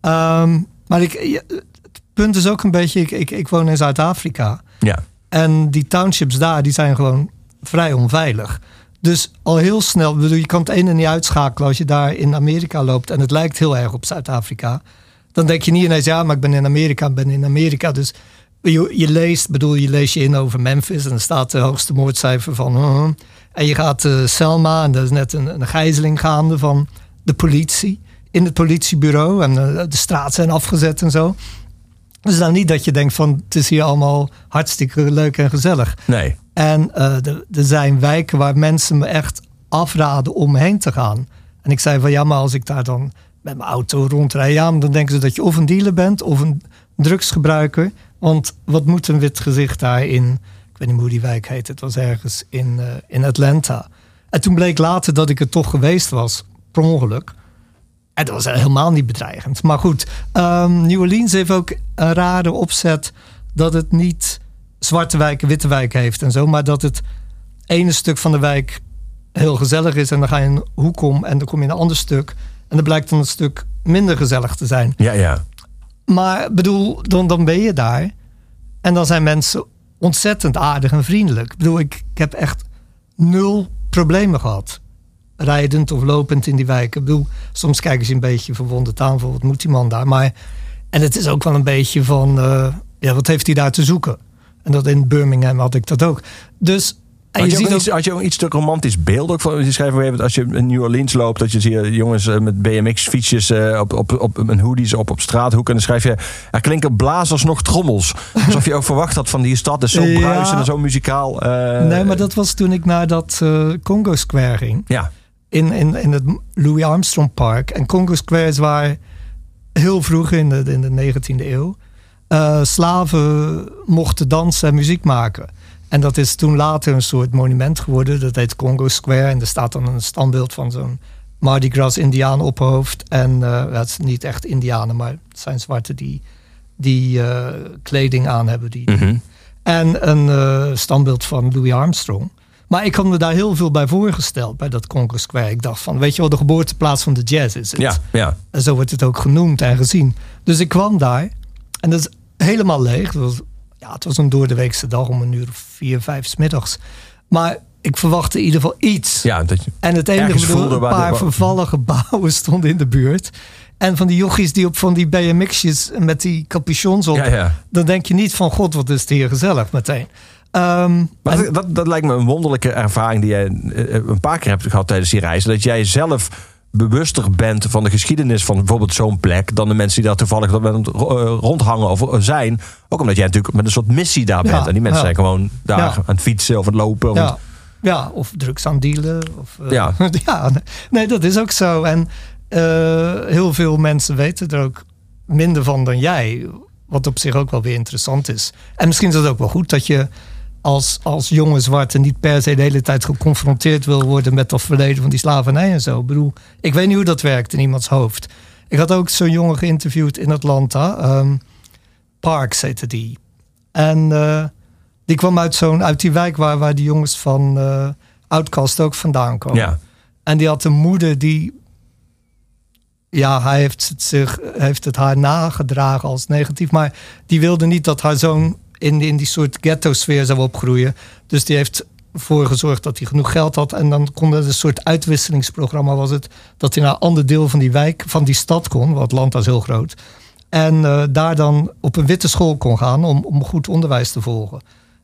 Ehm, maar ik, het punt is ook een beetje, ik, ik, ik woon in Zuid-Afrika. Ja. En die townships daar, die zijn gewoon vrij onveilig. Dus al heel snel, bedoel, je kan het ene niet uitschakelen als je daar in Amerika loopt en het lijkt heel erg op Zuid-Afrika. Dan denk je niet ineens, ja, maar ik ben in Amerika, ik ben in Amerika. Dus je, je leest, bedoel, je leest je in over Memphis en dan staat de hoogste moordcijfer van. uh, en je gaat uh, Selma en er is net een, een gijzeling gaande van de politie in het politiebureau en eh, de straat zijn afgezet en zo. Dus dan niet dat je denkt van het is hier allemaal hartstikke leuk en gezellig. Nee. En eh, er zijn wijken waar mensen me echt afraden om heen te gaan. En ik zei van ja, maar als ik daar dan met mijn auto rondrijd, ja, dan denken ze dat je of een dealer bent of een drugsgebruiker. Want wat moet een wit gezicht daar in, ik weet niet hoe die wijk heet, het was ergens in, eh, in Atlanta. En toen bleek later dat ik er toch geweest was, per ongeluk. En dat was helemaal niet bedreigend. Maar goed, ehm, New Orleans heeft ook een rare opzet dat het niet zwarte wijken, witte wijken heeft en zo. Maar dat het ene stuk van de wijk heel gezellig is. En dan ga je een hoek om en dan kom je in een ander stuk. En dan blijkt dan een stuk minder gezellig te zijn. Ja, ja. Maar bedoel, dan, dan ben je daar. En dan zijn mensen ontzettend aardig en vriendelijk. Ik bedoel, ik, ik heb echt nul problemen gehad. Rijdend of lopend in die wijken. Ik bedoel, soms kijken ze een beetje verwonderd aan van wat moet die man daar. Maar, en het is ook wel een beetje van, eh, ja, wat heeft hij daar te zoeken? En dat in Birmingham had ik dat ook. Dus, en Had je je, ook iets, had je ook iets te romantisch beeld ook van? Je schrijft als je in New Orleans loopt, dat je ziet eh, jongens eh, met BMX-fietsjes op, op, op een hoodies op, op straathoeken. En dan schrijf je, er klinken blazers nog trommels. Alsof je ook verwacht had van die stad is zo Ja. bruisend en zo muzikaal. nee, maar dat was toen ik naar dat eh, Congo Square ging. Ja, in, in, in het Louis Armstrong Park. En Congo Square is waar heel vroeg in de, in de 19e eeuw eh, slaven mochten dansen en muziek maken. En dat is toen later een soort monument geworden. Dat heet Congo Square. En er staat dan een standbeeld van zo'n Mardi Gras Indiaan op hoofd. En eh het is niet echt Indianen, maar het zijn zwarten die, die eh, kleding aan hebben. Die, Mhm. En een eh, standbeeld van Louis Armstrong. Maar ik had me daar heel veel bij voorgesteld, bij dat Congo Square. Ik dacht van, weet je wel, de geboorteplaats van de jazz is het. ja, ja. En zo wordt het ook genoemd en gezien. Dus ik kwam daar en dat is helemaal leeg. Het was, ja, het was een doordeweekse dag om een uur of vier, vijf 's middags. Maar ik verwachtte in ieder geval iets. ja dat je, En het enige, bedoel, een paar vervallen gebouwen stonden in de buurt. En van die jochies die op van die BMX'jes met die capuchons op. ja, ja. Dan denk je niet van, god, wat is het hier gezellig meteen. Ehm, Maar en- dat, lijkt me een wonderlijke ervaring die jij eh, een paar keer hebt gehad tijdens die reizen. Dat jij zelf bewuster bent van de geschiedenis van bijvoorbeeld zo'n plek dan de mensen die daar toevallig eh, rondhangen of eh, zijn. Ook omdat jij natuurlijk met een soort missie daar bent. Ja, en die mensen ja. zijn gewoon daar Ja. aan het fietsen of aan het lopen. Of Ja, of drugs aan dealen. Of, Ja. ja, nee, dat is ook zo. En heel veel mensen weten er ook minder van dan jij. Wat op zich ook wel weer interessant is. En misschien is het ook wel goed dat je als, als jonge zwarte niet per se de hele tijd geconfronteerd wil worden met dat verleden van die slavernij en zo. Ik bedoel, ik weet niet hoe dat werkt in iemands hoofd. Ik had ook zo'n jongen geïnterviewd in Atlanta. ehm, Parks heette die. En eh, die kwam uit, zo'n, uit die wijk waar, waar die jongens van eh Outcast ook vandaan komen. ja. En die had een moeder die. Ja, hij heeft het, zich, heeft het haar nagedragen als negatief. Maar die wilde niet dat haar zoon in, in die soort ghetto-sfeer zou opgroeien. Dus die heeft ervoor gezorgd dat hij genoeg geld had. En dan kon er een soort uitwisselingsprogramma was het. Dat hij naar een ander deel van die wijk, van die stad kon. Want Atlanta is heel groot. En eh, daar dan op een witte school kon gaan om, om goed onderwijs te volgen.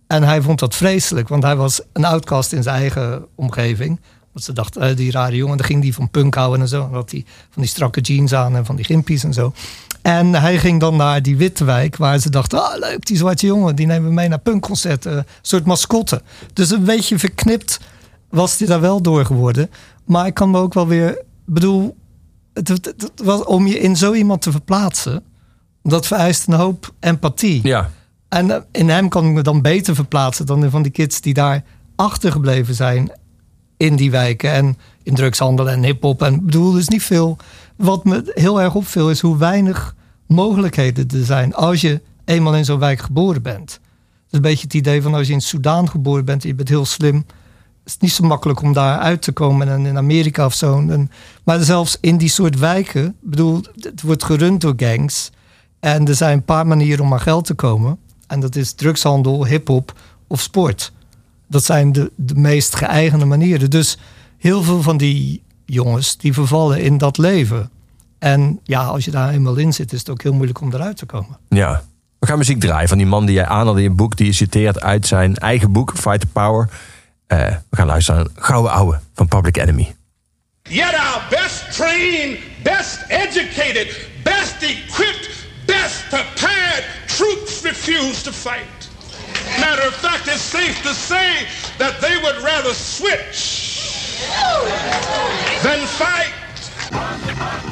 En hij vond dat vreselijk, want hij was een outcast in zijn eigen omgeving. Want ze dachten, eh, die rare jongen, dan ging die van punk houden en zo. En had hij van die strakke jeans aan en van die gimpies en zo. En hij ging dan naar die witte wijk, waar ze dachten, ah leuk, die zwarte jongen, die nemen we mee naar punkconcerten. Een soort mascotte. Dus een beetje verknipt was hij daar wel door geworden. Maar ik kan me ook wel weer, bedoel, het, het- het was, om je in zo iemand te verplaatsen, dat vereist een hoop empathie. ja. En eh, in hem kan ik me dan beter verplaatsen dan in van die kids die daar achtergebleven zijn in die wijken en in drugshandel en hip-hop. En ik bedoel, dus niet veel. Wat me heel erg opviel is hoe weinig mogelijkheden er zijn als je eenmaal in zo'n wijk geboren bent. Het is een beetje het idee van als je in Soudaan geboren bent en je bent heel slim. is het niet zo makkelijk om daar uit te komen en in Amerika of zo. En, maar zelfs in die soort wijken, bedoel, het wordt gerund door gangs. En er zijn een paar manieren om aan geld te komen. En dat is drugshandel, hip-hop of sport. Dat zijn de, de meest geëigende manieren. Dus heel veel van die jongens die vervallen in dat leven. En ja, als je daar eenmaal in zit, is het ook heel moeilijk om eruit te komen. Ja. We gaan muziek draaien van die man die jij aanhaalde in je boek. Die je citeert uit zijn eigen boek, Fight the Power. Uh, we gaan luisteren naar Gouden Ouwe van Public Enemy. Yet our best trained, best educated, best equipped, best prepared troops refuse to fight. Matter of fact, it's safe to say that they would rather switch than fight.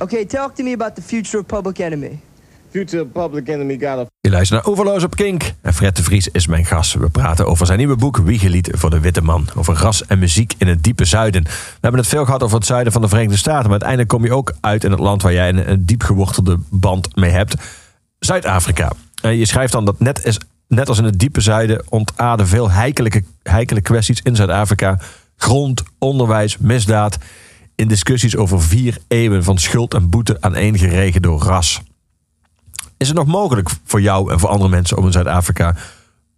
Oké, talk to me about the future of Public Enemy. Future Public Enemy got a... Je luistert naar Overloos op Kink. En Fred de Vries is mijn gast. We praten over zijn nieuwe boek Wiegelied voor de Witte Man. Over ras en muziek in het diepe zuiden. We hebben het veel gehad over het zuiden van de Verenigde Staten. Maar uiteindelijk kom je ook uit in het land waar jij een, een diep gewortelde band mee hebt. Zuid-Afrika. je schrijft dan dat net, net als in het diepe zuiden ontaarden veel heikelijke, heikelijke kwesties in Zuid-Afrika. Grond, onderwijs, misdaad. In discussies over vier eeuwen van schuld en boete aaneengeregen door ras. Is het nog mogelijk voor jou en voor andere mensen om in Zuid-Afrika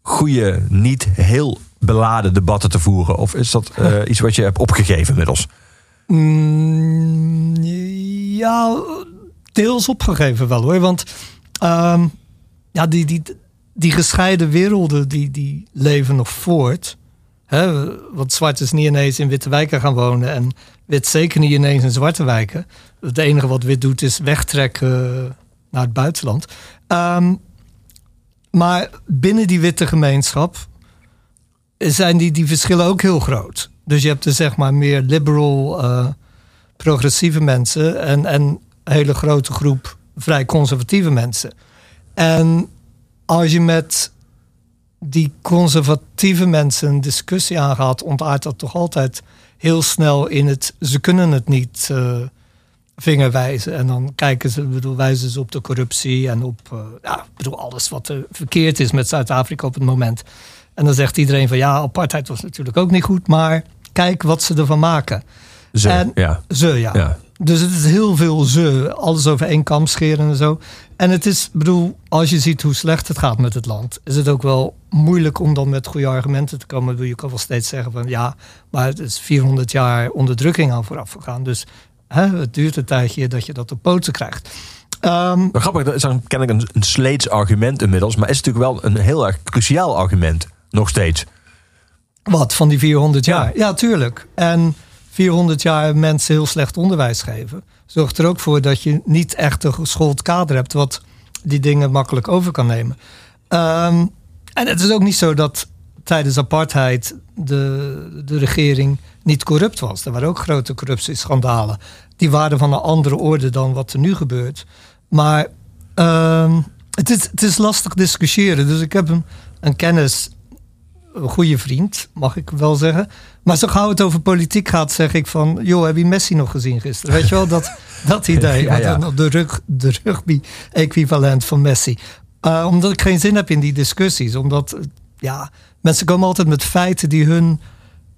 goede, niet heel beladen debatten te voeren? Of is dat eh, iets wat je hebt opgegeven inmiddels? Mm, ja, deels opgegeven wel hoor. Want ehm, ja, die, die, die gescheiden werelden die, die leven nog voort. Hè, want zwart is niet ineens in witte wijken gaan wonen. En wit zeker niet ineens in zwarte wijken. Het enige wat wit doet is wegtrekken naar het buitenland. Ehm, maar binnen die witte gemeenschap zijn die, die verschillen ook heel groot. Dus je hebt er zeg maar meer liberal, eh, progressieve mensen en, en een hele grote groep vrij conservatieve mensen. En als je met die conservatieve mensen een discussie aangaat, ontaart dat toch altijd heel snel in het ze kunnen het niet uh, vingerwijzen. En dan kijken ze, bedoel, wijzen ze op de corruptie en op uh, ja, bedoel, alles wat er verkeerd is met Zuid-Afrika op het moment. En dan zegt iedereen van ja, apartheid was natuurlijk ook niet goed, maar kijk wat ze ervan maken. Ze, en, ja. Ze, ja. Ja. Dus het is heel veel ze, alles over één kam scheren en zo. En het is, bedoel, als je ziet hoe slecht het gaat met het land, is het ook wel moeilijk om dan met goede argumenten te komen. Ik bedoel, Je kan wel steeds zeggen van ja, maar het is 400 jaar onderdrukking aan vooraf gegaan. Dus hè, het duurt een tijdje dat je dat op poten krijgt. Maar grappig, dat is dan ken ik een, een sleets argument inmiddels. Maar is het natuurlijk wel een heel erg cruciaal argument. Nog steeds. Wat, van die 400 jaar? Ja, tuurlijk. En 400 jaar mensen heel slecht onderwijs geven... zorgt er ook voor dat je niet echt een geschoold kader hebt... wat die dingen makkelijk over kan nemen. Ehm, en het is ook niet zo dat tijdens apartheid de, de regering niet corrupt was. Er waren ook grote corruptieschandalen. Die waren van een andere orde dan wat er nu gebeurt. Maar ehm, het, is, het is lastig discussiëren. Dus ik heb een, een kennis een goede vriend, mag ik wel zeggen. Maar zo gauw het over politiek gaat, zeg ik van... joh, heb je Messi nog gezien gisteren? Weet je wel, dat, dat idee. Ja, De, rug, de rugby-equivalent van Messi. Uh, omdat ik geen zin heb in die discussies. Omdat, ja, mensen komen altijd met feiten die hun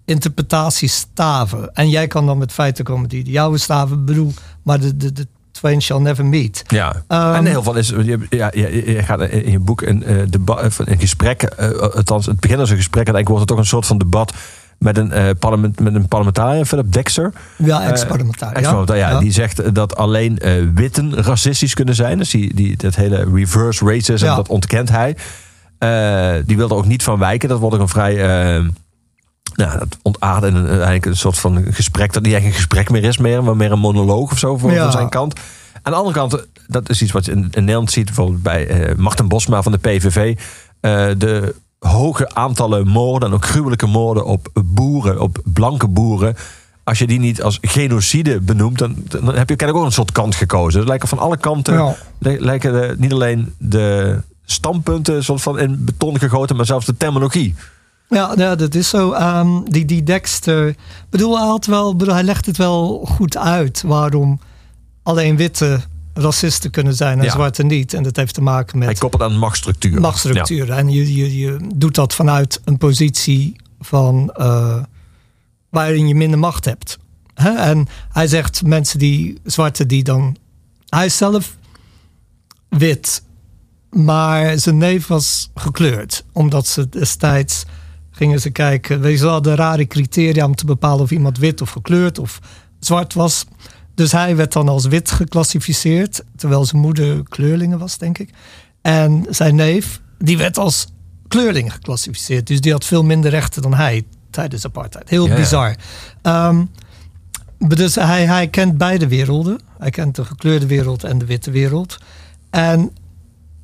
interpretatie staven. En jij kan dan met feiten komen die de jouwe staven. Bedoel, maar de, de, de twain shall never meet. Ja, Ehm, en heel veel is, je, ja, je, je gaat in je boek een, uh, debat, een gesprek, uh, althans het begin als een gesprek, en eigenlijk wordt het toch een soort van debat met een, uh, parlement, met een parlementariër, Philip Dexter. Ja, ex-parlementariër. Ex-parlementariër, ja, ja. Die zegt dat alleen witten racistisch kunnen zijn. Dus die, die, dat hele reverse racism, ja. dat ontkent hij. die wil er ook niet van wijken. Dat wordt ook een vrij... nou, dat ontaarde een, eigenlijk een soort van gesprek dat niet echt een gesprek meer is, meer, maar meer een monoloog of zo van, ja. van zijn kant. Aan de andere kant, dat is iets wat je in, in Nederland ziet, bijvoorbeeld bij uh, Martin Bosma van de PVV. Uh, de hoge aantallen moorden en ook gruwelijke moorden op boeren, op blanke boeren. Als je die niet als genocide benoemt, dan, dan heb je kennelijk ook een soort kant gekozen. Het lijken van alle kanten, ja. lijken de, niet alleen de standpunten soort van in beton gegoten, maar zelfs de terminologie. Ja, ja, dat is zo. Um, die, die Dexter. bedoel, hij, had wel, bedoel, hij legt het wel goed uit waarom alleen witte racisten kunnen zijn en ja. zwarte niet. En dat heeft te maken met. Hij koppelt aan machtsstructuren. Machtsstructuren. Ja. En je, je, je doet dat vanuit een positie van. Uh, waarin je minder macht hebt. He? En hij zegt mensen die. zwarte die dan. Hij is zelf wit. Maar zijn neef was gekleurd. Omdat ze destijds gingen ze kijken. We hadden rare criteria om te bepalen of iemand wit of gekleurd of zwart was. Dus hij werd dan als wit geclassificeerd, terwijl zijn moeder kleurlingen was, denk ik. En zijn neef, die werd als kleurling geclassificeerd. Dus die had veel minder rechten dan hij tijdens apartheid. Heel bizar. Um, dus hij, hij kent beide werelden. Hij kent de gekleurde wereld en de witte wereld. En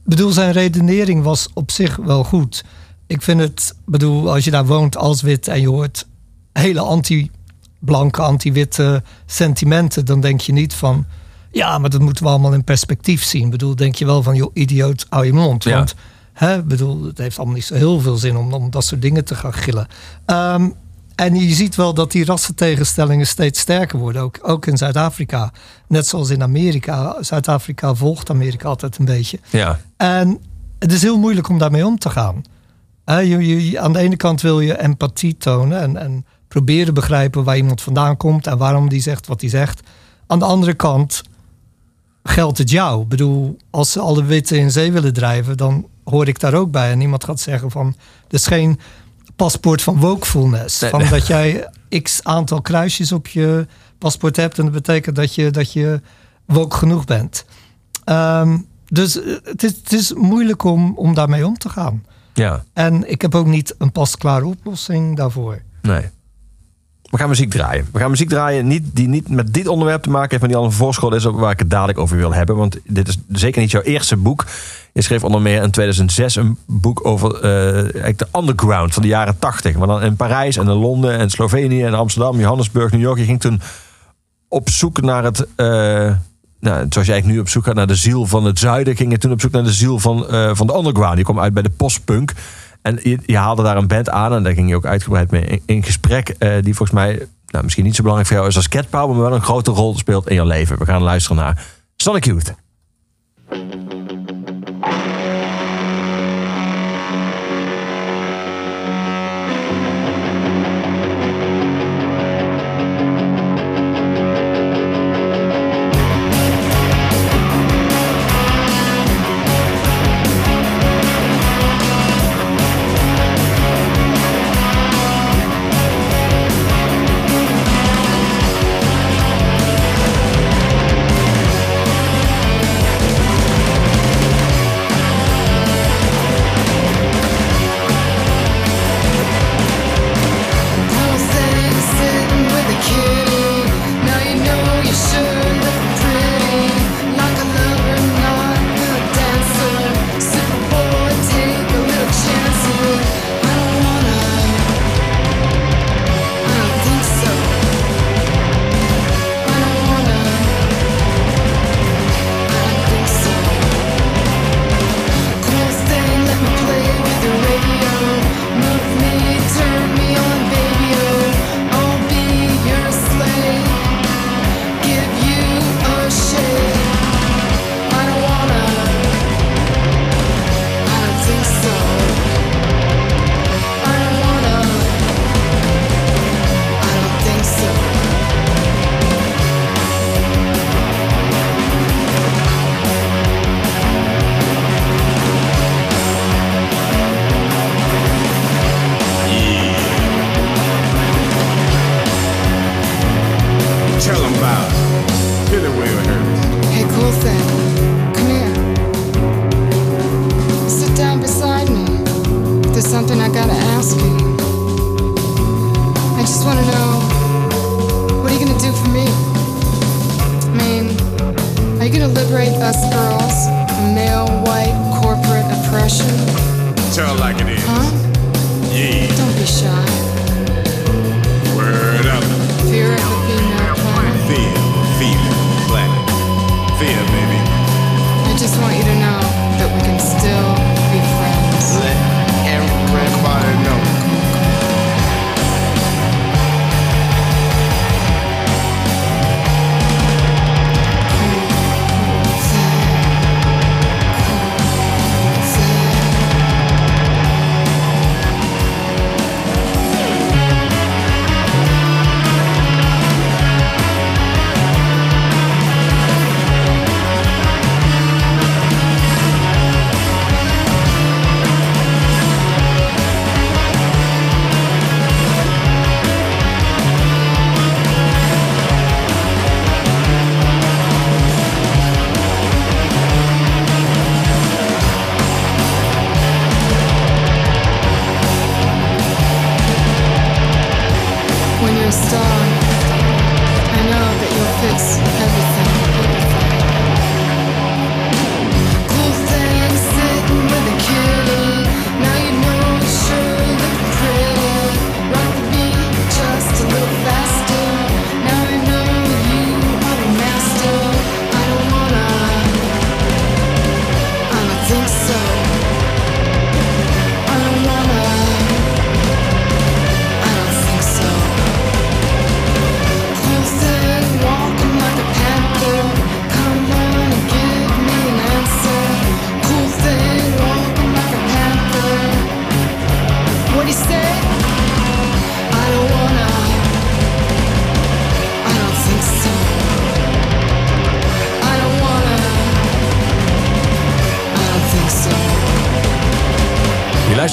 bedoel, zijn redenering was op zich wel goed. Ik vind het, bedoel, als je daar woont als wit en je hoort hele anti blanke, anti-witte sentimenten, dan denk je niet van. Ja, maar dat moeten we allemaal in perspectief zien. Ik bedoel, denk je wel van, joh, idioot, hou je mond. Ja. Want, hè, bedoel, het heeft allemaal niet zo heel veel zin om, om dat soort dingen te gaan gillen. Um, en je ziet wel dat die rassentegenstellingen steeds sterker worden, ook, ook in Zuid-Afrika. Net zoals in Amerika. Zuid-Afrika volgt Amerika altijd een beetje. Ja. En het is heel moeilijk om daarmee om te gaan. Hè, je, aan de ene kant wil je empathie tonen en, en proberen begrijpen waar iemand vandaan komt en waarom die zegt wat hij zegt. Aan de andere kant geldt het jou. Ik bedoel, als ze alle witte in zee willen drijven, dan hoor ik daar ook bij. En iemand gaat zeggen van, dit is geen paspoort van wokefulness. Nee, van nee. dat jij x aantal kruisjes op je paspoort hebt en dat betekent dat je, dat je woke genoeg bent. Ehm, dus eh, het is, het is moeilijk om, om daarmee om te gaan. Ja, En ik heb ook niet een pasklare oplossing daarvoor. nee. We gaan muziek draaien. We gaan muziek draaien niet, die niet met dit onderwerp te maken heeft, maar die al een voorschool is waar ik het dadelijk over wil hebben. Want dit is zeker niet jouw eerste boek. Je schreef onder meer in 2006 een boek over eh, de underground van de jaren 80. Maar dan in Parijs en in Londen en Slovenië en Amsterdam, Johannesburg, New York. Je ging toen op zoek naar het. eh, nou, zoals eigenlijk nu op zoek gaat naar de ziel van het zuiden, ging je toen op zoek naar de ziel van, eh, van de underground. Die kwam uit bij de postpunk. En je, haalde daar een band aan en daar ging je ook uitgebreid mee in, gesprek. eh, die volgens mij nou, misschien niet zo belangrijk voor jou is als Cat Power, maar wel een grote rol speelt in je leven. We gaan luisteren naar Sonic Youth.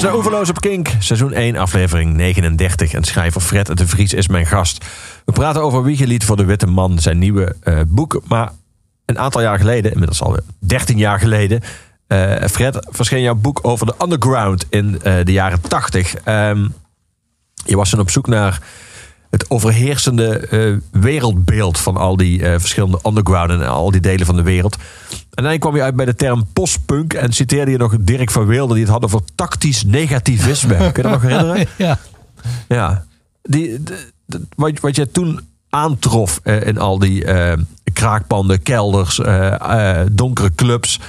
Luistert naar Oeverloos op Kink, seizoen 1, aflevering 39. En schrijver Fred de Vries is mijn gast. We praten over Wiegelied voor de Witte Man, zijn nieuwe eh, boek. Maar een aantal jaar geleden, inmiddels al 13 jaar geleden... eh, Fred, verscheen jouw boek over de underground in eh, de jaren 80. Ehm, je was dan op zoek naar het overheersende eh, wereldbeeld van al die eh, verschillende underground en al die delen van de wereld. En dan kwam je uit bij de term postpunk en citeerde je nog Dirk van Weelde die het had over tactisch negativisme. Kun je dat nog herinneren? Ja. Ja. Die, de- de- wat, wat je toen aantrof eh, in al die kraakpanden, kelders, donkere clubs.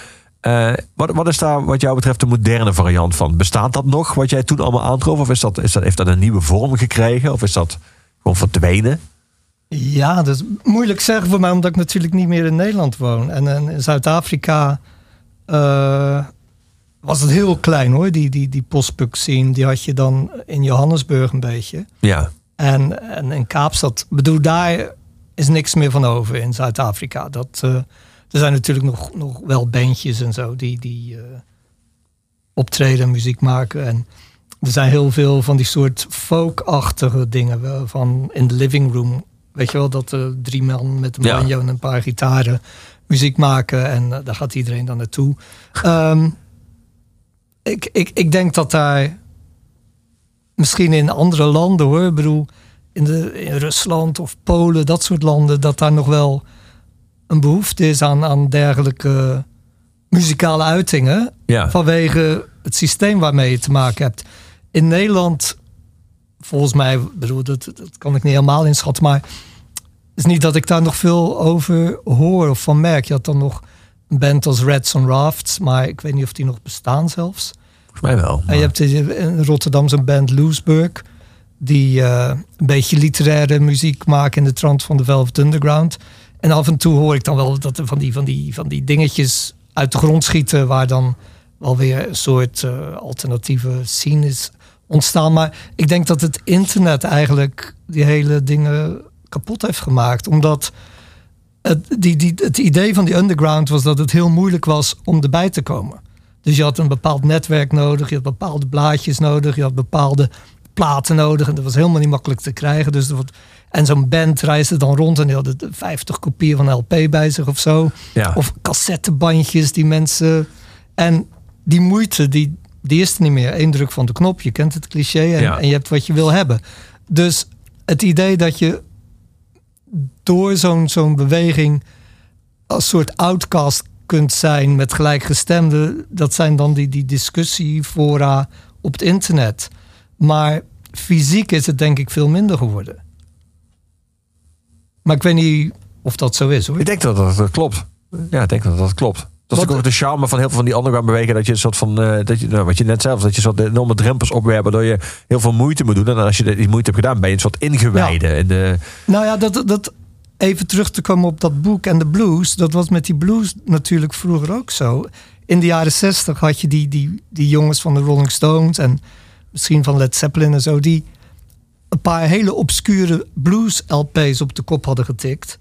Wat, wat is daar wat jou betreft de moderne variant van? Bestaat dat nog, wat jij toen allemaal aantrof? Of is dat, is dat, heeft dat een nieuwe vorm gekregen? Of is dat gewoon verdwenen? Ja, dat is moeilijk zeggen voor mij, omdat ik natuurlijk niet meer in Nederland woon. En, en in Zuid-Afrika eh, was het heel klein hoor, die, die, die postpunk scene. Die had je dan in Johannesburg een beetje. Ja. En, en in Kaapstad, bedoel, daar is niks meer van over in Zuid-Afrika. Dat, eh, er zijn natuurlijk nog, nog wel bandjes en zo die, die eh, optreden en muziek maken. En er zijn heel veel van die soort folk-achtige dingen. Van in the living room. Weet je wel, dat eh, drie man met een Ja. banjo en een paar gitaren muziek maken. En eh, daar gaat iedereen dan naartoe. Ehm, ik, ik, ik denk dat daar misschien in andere landen hoor. Ik bedoel, in, de, in Rusland of Polen, dat soort landen, dat daar nog wel een behoefte is aan, aan dergelijke muzikale uitingen. Ja. Vanwege het systeem waarmee je te maken hebt. In Nederland, volgens mij, bedoel, dat, dat kan ik niet helemaal inschatten, maar is niet dat ik daar nog veel over hoor of van merk. Je had dan nog een band als Reds on Rafts, maar ik weet niet of die nog bestaan zelfs. Volgens mij wel. En je hebt in Rotterdam zo'n band Loesburg. Die eh, een beetje literaire muziek maken in de trant van de Velvet Underground. En af en toe hoor ik dan wel dat er van die, van die, van die dingetjes uit de grond schieten. Waar dan wel weer een soort eh, alternatieve scene is ontstaan. Maar ik denk dat het internet eigenlijk die hele dingen kapot heeft gemaakt. Omdat het, die, die, het idee van die underground was dat het heel moeilijk was om erbij te komen. Dus je had een bepaald netwerk nodig, je had bepaalde blaadjes nodig, je had bepaalde platen nodig. En dat was helemaal niet makkelijk te krijgen. Dus er wordt, en zo'n band reisde dan rond en die hadden 50 kopieën van LP bij zich of zo. Ja. Of cassettebandjes die mensen. En die moeite, die, die is er niet meer. Eén druk van de knop, je kent het cliché en, Ja. en je hebt wat je wil hebben. Dus het idee dat je door zo'n zo'n beweging als soort outcast kunt zijn met gelijkgestemden, dat zijn dan die, die discussiefora op het internet. Maar fysiek is het denk ik veel minder geworden. Maar ik weet niet of dat zo is hoor. Ik denk dat dat, dat klopt. Ja, ik denk dat dat klopt. Dat is ook de charme van heel veel van die underground bewegingen. Dat je een soort van, eh, dat je, nou, wat je net zelf, dat je soort enorme drempels opwerpt. Waardoor je heel veel moeite moet doen. En als je die moeite hebt gedaan, ben je een soort ingewijde. In de, Nou ja, dat, dat, even terug te komen op dat boek en de blues. Dat was met die blues natuurlijk vroeger ook zo. In de jaren zestig had je die, die, die jongens van de Rolling Stones en misschien van Led Zeppelin en zo. Die een paar hele obscure blues LP's op de kop hadden getikt.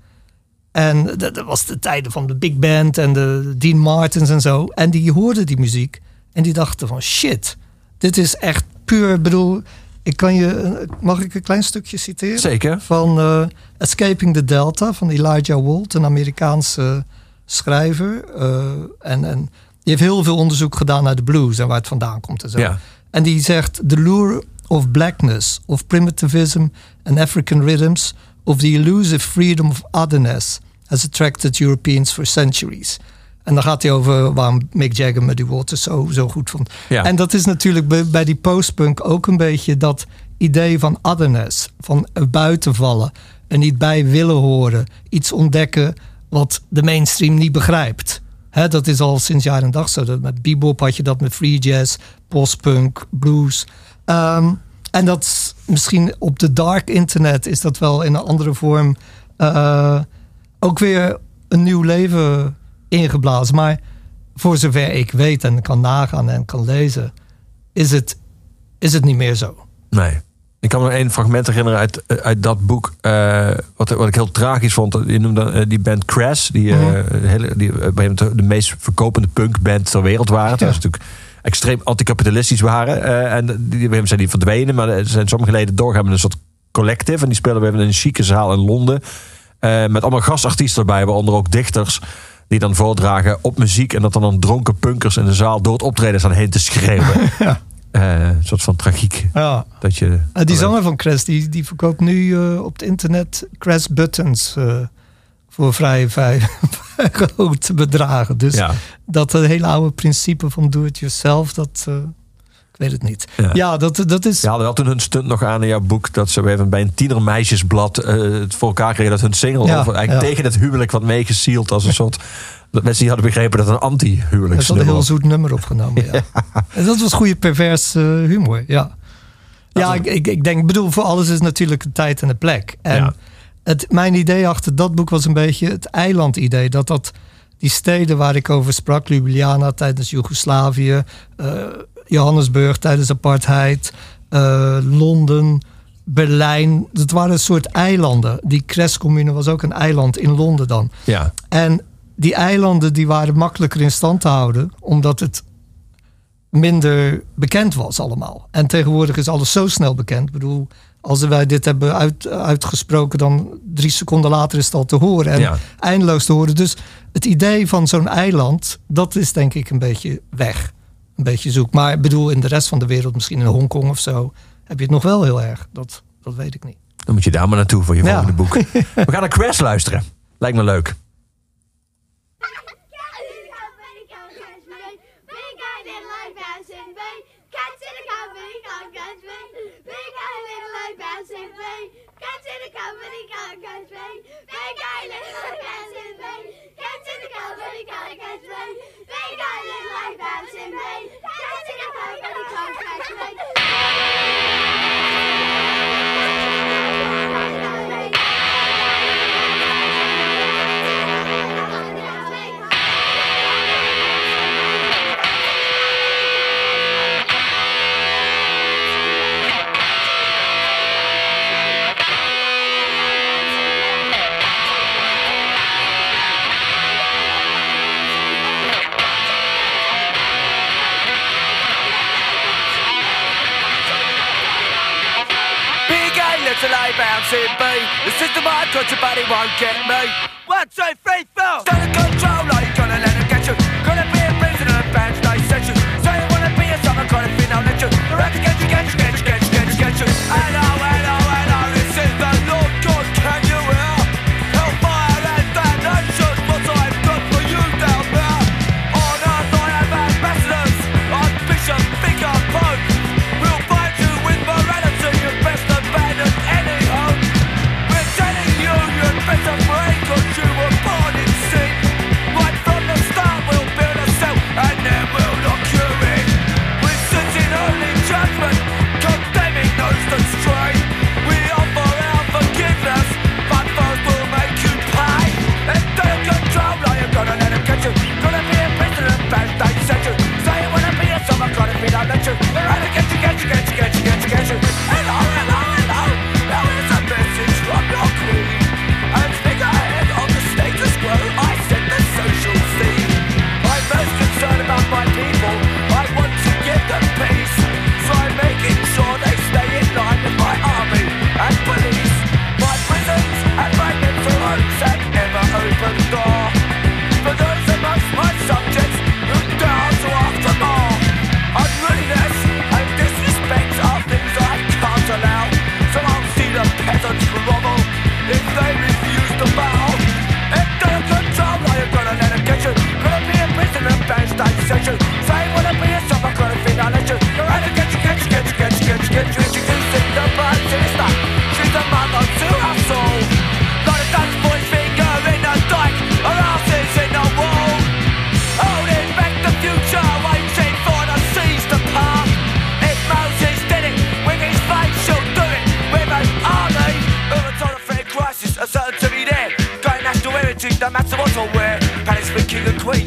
En dat, dat was de tijden van de big band en de Dean Martins en zo. En die hoorden die muziek en die dachten van shit, dit is echt puur, ik bedoel, ik kan je, mag ik een klein stukje citeren? Zeker. Van eh, Escaping the Delta van Elijah Wold, een Amerikaanse schrijver. Eh, en, en die heeft heel veel onderzoek gedaan naar de blues en waar het vandaan komt en zo. Ja. En die zegt: The lure of blackness, of primitivism and African rhythms, of the elusive freedom of otherness has attracted Europeans for centuries. En dan gaat hij over waarom Mick Jagger Muddy Waters zo, zo goed vond. Ja. En dat is natuurlijk bij, bij die postpunk ook een beetje dat idee van otherness. Van buiten vallen. Er niet bij willen horen. Iets ontdekken wat de mainstream niet begrijpt. Dat is al sinds jaar en dag zo. Dat met bebop had je dat met free jazz, postpunk, blues. Ehm, en dat is misschien op de dark internet is dat wel in een andere vorm eh, ook weer een nieuw leven ingeblazen. Maar voor zover ik weet en kan nagaan en kan lezen, is het, is het niet meer zo. nee. Ik kan me nog één fragment herinneren uit, uit dat boek. eh, wat, wat ik heel tragisch vond. Je noemde eh, die band Crash. Die, eh, Mhm. hele, die eh, moment de meest verkopende punkband ter wereld waren. Dat Ja. was natuurlijk extreem anticapitalistisch waren. Eh, en die die zijn die verdwenen, maar er zijn sommige leden doorgaan met een soort collective. En die spelen we in een chique zaal in Londen. Eh, met allemaal gastartiesten erbij, waaronder ook dichters. Die dan voordragen op muziek. En dat dan dan dronken punkers in de zaal door het optreden staan heen te schreeuwen. Eh, een soort van tragiek. Ja. Dat je, Eh, die zanger van Crash, die, die verkoopt nu eh, op het internet Crash Buttons eh, voor vrij, grote bedragen. Dus Ja. dat hele oude principe van do-it-yourself, dat... eh, ik weet het niet. Ja. Ja, dat, dat is... Haalde wel toen hun stunt nog aan in jouw boek dat ze even bij een tienermeisjesblad eh, het voor elkaar kregen dat hun single Ja, over, eigenlijk ja. tegen het huwelijk wat meegesield als een soort dat mensen die hadden begrepen dat een anti-huwelijk is wel een heel zoet nummer opgenomen. Ja. En dat was goede pervers eh, humor. Ja, ja ik, ik, ik denk, bedoel, voor alles is natuurlijk een tijd en een plek. En Ja. het, mijn idee achter dat boek was een beetje het eilandidee. Dat dat die steden waar ik over sprak, Ljubljana tijdens Joegoslavië, eh, Johannesburg tijdens apartheid, eh, Londen, Berlijn. Dat waren een soort eilanden. Die Crescommune was ook een eiland in Londen dan. Ja. En die eilanden die waren makkelijker in stand te houden, omdat het minder bekend was allemaal. En tegenwoordig is alles zo snel bekend. Ik bedoel, als wij dit hebben uit, uitgesproken, dan drie seconden later is het al te horen en Ja. eindeloos te horen. Dus het idee van zo'n eiland, dat is denk ik een beetje weg. Een beetje zoek. Maar ik bedoel, in de rest van de wereld, misschien in Hongkong of zo, heb je het nog wel heel erg. Dat, dat weet ik niet. Dan moet je daar maar naartoe voor je Ja. volgende boek. We gaan naar Crash luisteren. Lijkt me leuk. Big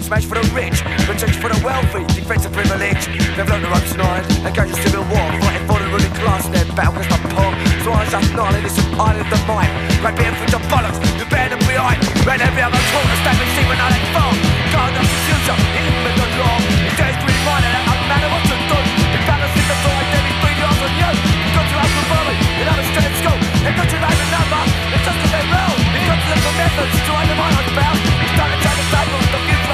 smash for the rich, protection for the wealthy, defense of privilege. They've learned the ropes tonight, against the civil war, fighting for the ruling class, their battle against the poor. So I just knowledge is this island of mine. Right being for the bollocks, you better than behind. Right every other corner, stand and see when I let fall. God of the future, in the law. It dares to remind that I'm mad what you do. done. If that is the thought, then it's three yards on you. You've to have the volley, you'll have a telescope, and got to have a. It's just a bit low. You've got methods to undermine our bound. It's time to change the table, the future.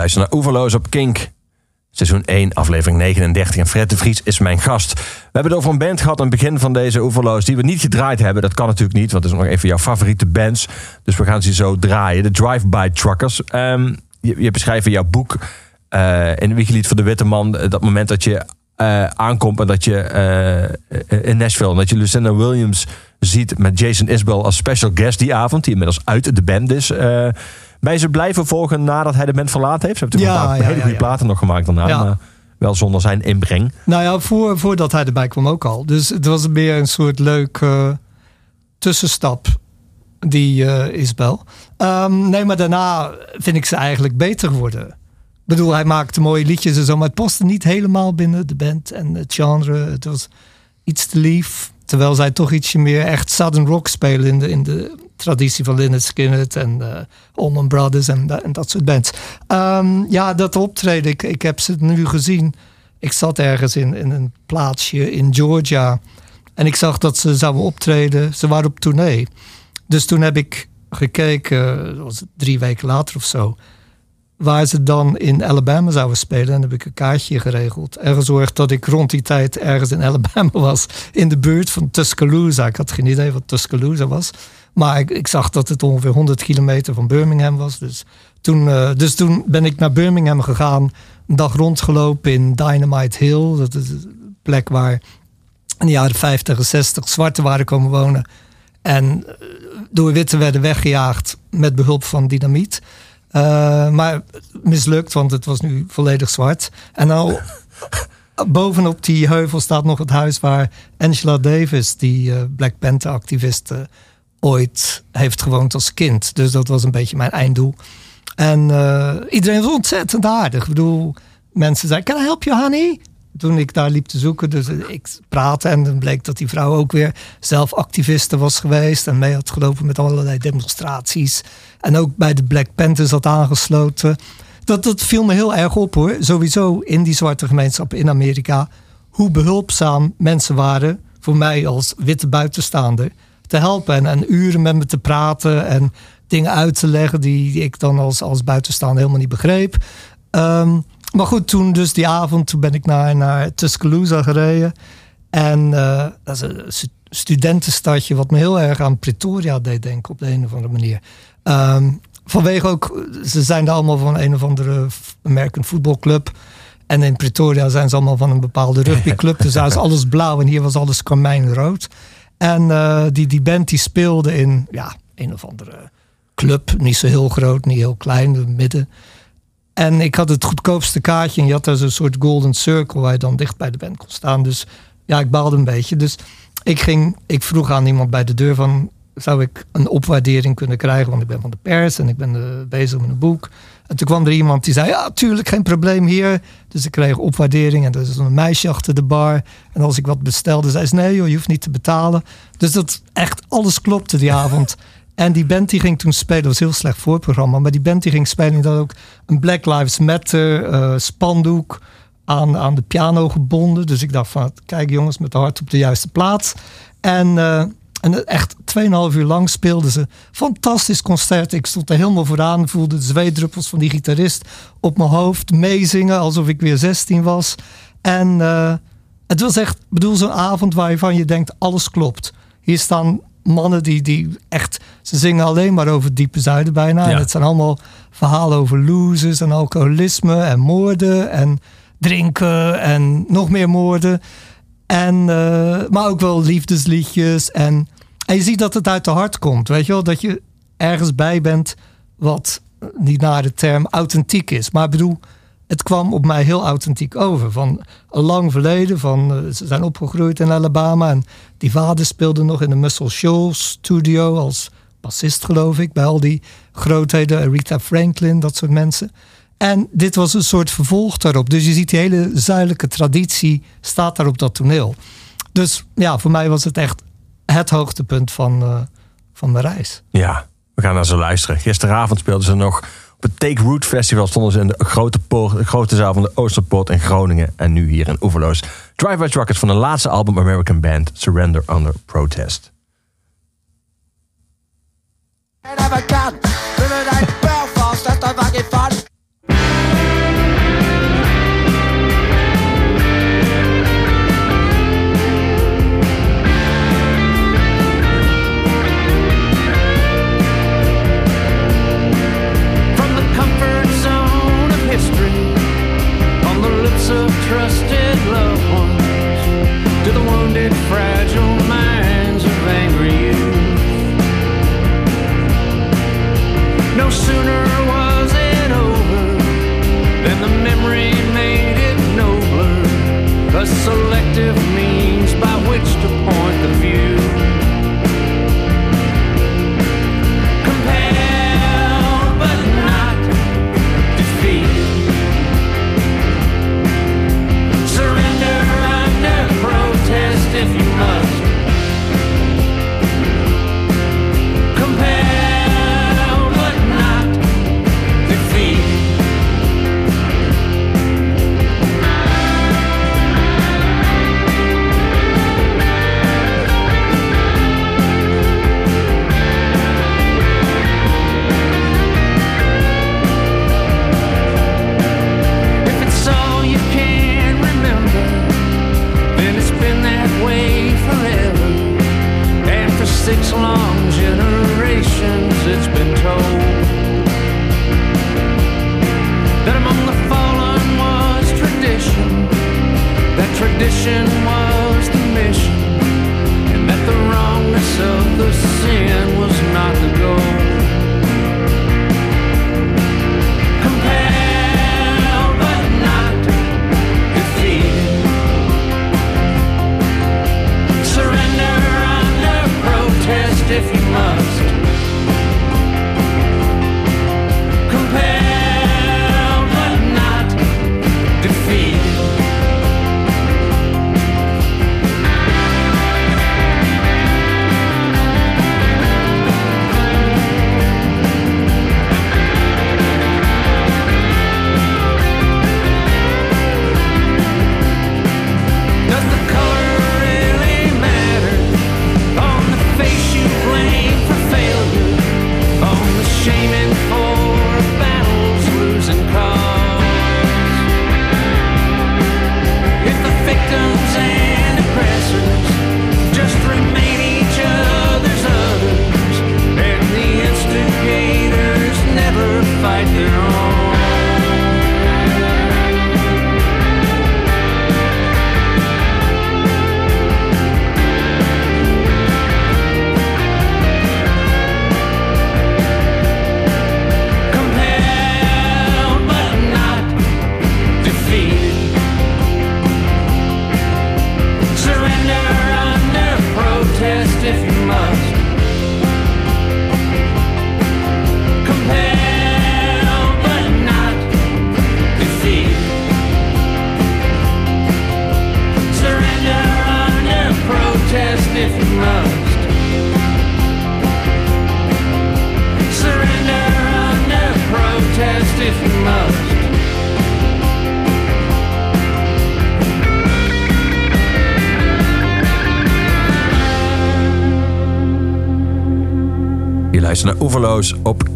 Luistert naar Oeverloos op Kink. Seizoen 1, aflevering 39. En Fred de Vries is mijn gast. We hebben het over een band gehad aan het begin van deze Oeverloos... die we niet gedraaid hebben. Dat kan natuurlijk niet, want het is nog even jouw favoriete bands. Dus we gaan ze zo draaien. De Drive-By Truckers. Ehm, je, je beschrijft in jouw boek... eh in Wiegelied voor de Witte Man... dat moment dat je eh, aankomt en dat je eh, in Nashville... en dat je Lucinda Williams ziet met Jason Isbell als special guest die avond... die inmiddels uit de band is... je ze blijven volgen nadat hij de band verlaten heeft? Ze hebben natuurlijk Ja, een paar ja, hele goede platen nog gemaakt daarna. Maar wel zonder zijn inbreng. Nou ja, voor, voordat hij erbij kwam ook al. Dus het was meer een soort leuk eh, tussenstap, die eh Isbel. Ehm, nee, maar daarna vind ik ze eigenlijk beter geworden. Ik bedoel, hij maakte mooie liedjes en zo, maar het paste niet helemaal binnen de band en het genre. Het was iets te lief. Terwijl zij toch ietsje meer echt Southern rock spelen in de, in de traditie van Lynyrd Skynyrd en eh Allman Brothers en, en dat soort bands. Ehm, ja, dat optreden, ik, ik heb ze nu gezien. Ik zat ergens in, in een plaatsje in Georgia en ik zag dat ze zouden optreden. Ze waren op tournee. Dus toen heb ik gekeken, dat was drie weken later of zo, waar ze dan in Alabama zouden spelen. En heb ik een kaartje geregeld en gezorgd dat ik rond die tijd ergens in Alabama was. In de buurt van Tuscaloosa. Ik had geen idee wat Tuscaloosa was. Maar ik, ik zag dat het ongeveer 100 kilometer van Birmingham was. Dus toen, eh, dus toen ben ik naar Birmingham gegaan. Een dag rondgelopen in Dynamite Hill. Dat is een plek waar in de jaren 50 en 60 zwarten waren komen wonen. En eh, door witte werden weggejaagd met behulp van dynamiet. Eh, maar mislukt, want het was nu volledig zwart. En nou, bovenop die heuvel staat nog het huis waar Angela Davis, die eh, Black Panther-activist, eh, ooit heeft gewoond als kind. Dus dat was een beetje mijn einddoel. En iedereen was ontzettend aardig. Ik bedoel, mensen zeiden, can I help you, honey? Toen ik daar liep te zoeken, dus ik praatte en dan bleek dat die vrouw ook weer zelf activiste was geweest en mee had gelopen met allerlei demonstraties. En ook bij de Black Panthers had aangesloten. Dat, dat viel me heel erg op hoor. Sowieso in die zwarte gemeenschap in Amerika. Hoe behulpzaam mensen waren voor mij als witte buitenstaander te helpen. En, en uren met me te praten en dingen uit te leggen die, die ik dan als, als buitenstaander helemaal niet begreep. Ehm, maar goed, toen dus die avond, toen ben ik naar, naar Tuscaloosa gereden. En eh, dat is een stu- studentenstadje wat me heel erg aan Pretoria deed denken op de een of andere manier. Ehm, vanwege ook, ze zijn daar allemaal van een of andere American voetbalclub. En in Pretoria zijn ze allemaal van een bepaalde rugbyclub. dus daar is alles blauw en hier was alles karmijnrood. En eh, die, die band die speelde in ja, een of andere club. Niet zo heel groot, niet heel klein, midden. En ik had het goedkoopste kaartje en je had daar zo'n soort golden circle waar je dan dicht bij de band kon staan. Dus ja, ik baalde een beetje. Dus ik ging, ik vroeg aan iemand bij de deur van, zou ik een opwaardering kunnen krijgen? Want ik ben van de pers en ik ben eh, bezig met een boek. En toen kwam er iemand die zei, ja, tuurlijk, geen probleem hier. Dus ik kreeg opwaardering en er is een meisje achter de bar. En als ik wat bestelde, zei ze, nee joh, je hoeft niet te betalen. Dus dat echt, alles klopte die avond. En die band die ging toen spelen, dat was heel slecht voorprogramma. Maar die band die ging spelen, die had ook een Black Lives Matter eh, spandoek aan, aan de piano gebonden. Dus ik dacht van, kijk jongens, met de hart op de juiste plaats. En, eh, en echt 2,5 uur lang speelden ze. Fantastisch concert. Ik stond er helemaal vooraan, voelde de zweetdruppels van die gitarist op mijn hoofd. Meezingen, alsof ik weer 16 was. En eh, het was echt, bedoel, zo'n avond waarvan je denkt, alles klopt. Hier staan mannen die, die echt, ze zingen alleen maar over het diepe zuiden bijna. Ja. En het zijn allemaal verhalen over losers en alcoholisme en moorden en drinken en nog meer moorden. En, eh, maar ook wel liefdesliedjes. En, en je ziet dat het uit de hart komt. Weet je wel, dat je ergens bij bent wat, niet naar de term, authentiek is. Maar ik bedoel, het kwam op mij heel authentiek over. Van lang verleden, van, eh, ze zijn opgegroeid in Alabama. En die vader speelde nog in de Muscle Shoals studio als bassist, geloof ik. Bij al die grootheden, Aretha Franklin, dat soort mensen. En dit was een soort vervolg daarop. Dus je ziet die hele zuidelijke traditie staat daar op dat toneel. Dus ja, voor mij was het echt het hoogtepunt van, eh, van mijn reis. Ja, we gaan naar ze luisteren. Gisteravond speelden ze nog Take Root Festival. Stonden ze in de grote, de grote zaal van de Oosterpoort in Groningen. En nu hier in Oeverloos. Drive West Rockets van de laatste album American Band Surrender Under Protest.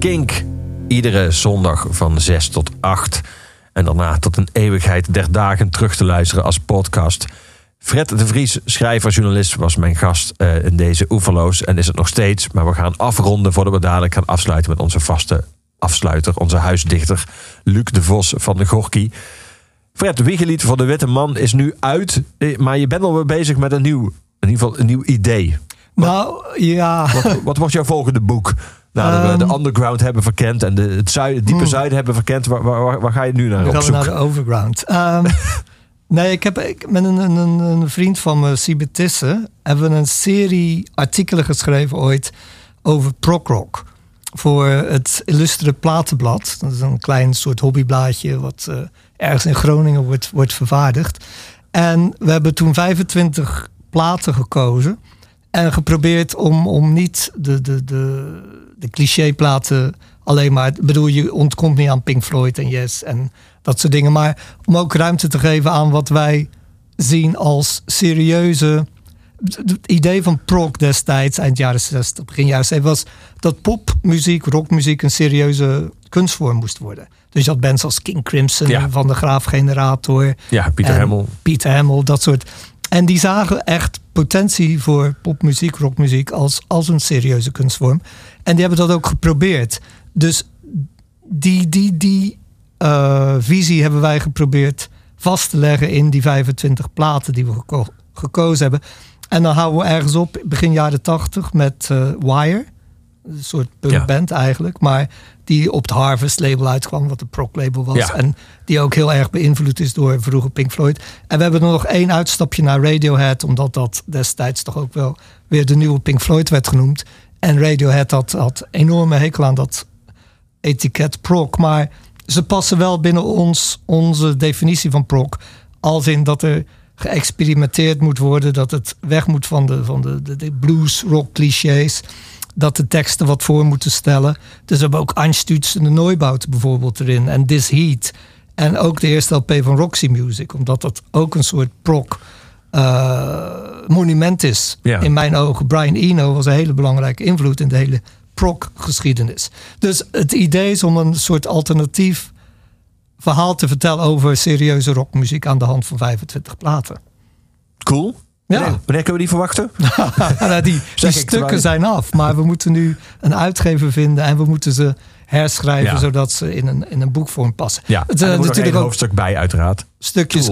Kink. Iedere zondag van 6 tot 8. En daarna tot een eeuwigheid der dagen terug te luisteren als podcast. Fred de Vries, schrijver, journalist, was mijn gast eh, in deze Oeverloos. En is het nog steeds. Maar we gaan afronden voordat we dadelijk gaan afsluiten met onze vaste afsluiter. Onze huisdichter Luc de Vos van de Gorky. Fred, wiegelied voor de Witte Man is nu uit. eh, Maar je bent alweer bezig met een nieuw, in ieder geval een nieuw idee. Nou, ja. Wat, wat wordt jouw volgende boek? Nadat we Ehm. de underground hebben verkend en de, het, zuiden, het diepe Hmm. zuiden hebben verkend. Waar, waar, ga je nu naar Dan op gaan we naar de overground. Ehm, nee, ik heb ik, met een, een, een, vriend van me, Siebe Tissen, hebben we een serie artikelen geschreven ooit over prog-rock. Voor het Illustre Platenblad. Dat is een klein soort hobbyblaadje wat eh, ergens in Groningen wordt, wordt vervaardigd. En we hebben toen 25 platen gekozen. En geprobeerd om, om niet de, de, de, de clichéplaten alleen maar... Ik bedoel, je ontkomt niet aan Pink Floyd en Yes en dat soort dingen. Maar om ook ruimte te geven aan wat wij zien als serieuze... Het idee van prog destijds, eind jaren 60, begin jaren 70... was dat popmuziek, rockmuziek een serieuze kunstvorm moest worden. Dus je had bands als King Crimson, Ja. Van de Graaf Generator... Ja, Pieter Hemmel. Pieter Hemmel, dat soort. En die zagen echt potentie voor popmuziek, rockmuziek als, als een serieuze kunstvorm. En die hebben dat ook geprobeerd. Dus die, die, die eh, visie hebben wij geprobeerd vast te leggen in die 25 platen die we geko- gekozen hebben. En dan houden we ergens op, begin jaren 80, met eh, Wire. Een soort punkband eigenlijk. Maar die op het Harvest label uitkwam, wat een prog label was. Ja. En die ook heel erg beïnvloed is door vroeger Pink Floyd. En we hebben er nog één uitstapje naar Radiohead. Omdat dat destijds toch ook wel weer de nieuwe Pink Floyd werd genoemd. En Radiohead had, had enorme hekel aan dat etiket prog. Maar ze passen wel binnen ons, onze definitie van prog. Als in dat er geëxperimenteerd moet worden. Dat het weg moet van de, van de, de, blues rock clichés. Dat de teksten wat voor moeten stellen. Dus we hebben ook Einstütz en de Neubauten bijvoorbeeld erin. En This Heat. En ook de eerste LP van Roxy Music. Omdat dat ook een soort prog monument is. Ja. In mijn ogen. Brian Eno was een hele belangrijke invloed in de hele prog-geschiedenis. Dus het idee is om een soort alternatief verhaal te vertellen over serieuze rockmuziek aan de hand van 25 platen. Cool. Ja. Wanneer, wanneer kunnen we die verwachten? Nou, die die stukken zijn af, maar we moeten nu een uitgever vinden en we moeten ze herschrijven Ja. zodat ze in een, in een boekvorm passen. Ja, het, en eh, er nog natuurlijk ook hoofdstuk bij uiteraard. stukjes.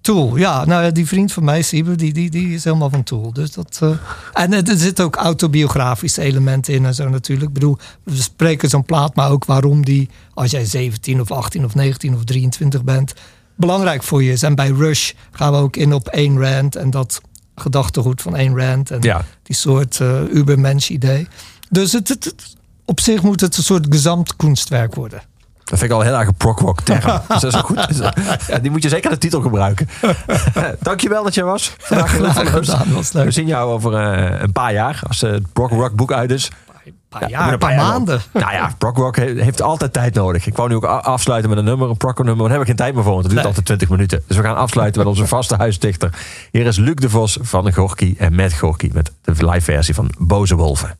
Tool, ja. Nou ja, die vriend van mij, Sieber, die, die, die is helemaal van Tool. Dus dat, eh, en er zitten ook autobiografische elementen in en zo natuurlijk. Ik bedoel, we spreken zo'n plaat, maar ook waarom die, als jij 17 of 18 of 19 of 23 bent, belangrijk voor je is. En bij Rush gaan we ook in op Ayn Rand en dat gedachtegoed van Ayn Rand. En Ja. die soort eh ubermensch idee. Dus het, het, het- op zich moet het een soort gezamtkunstwerk worden. Dat vind ik al heel erg een prog-rock term. dus dat is goed. Ja, die moet je zeker de titel gebruiken. Dankjewel dat je was. Vandaag Graag was leuk. We zien jou over eh, een paar jaar. Als het prog-rock boek uit is. paar Ja, jaar, een paar maanden. Nou ja, prog-rock he- heeft altijd tijd nodig. Ik wou nu ook afsluiten met een nummer, een prog-nummer. Maar daar heb ik geen tijd meer voor, want het duurt Nee. altijd 20 minuten. Dus we gaan afsluiten met onze vaste huisdichter. Hier is Luc de Vos van Gorky en met Gorky. Met de live versie van Boze Wolven.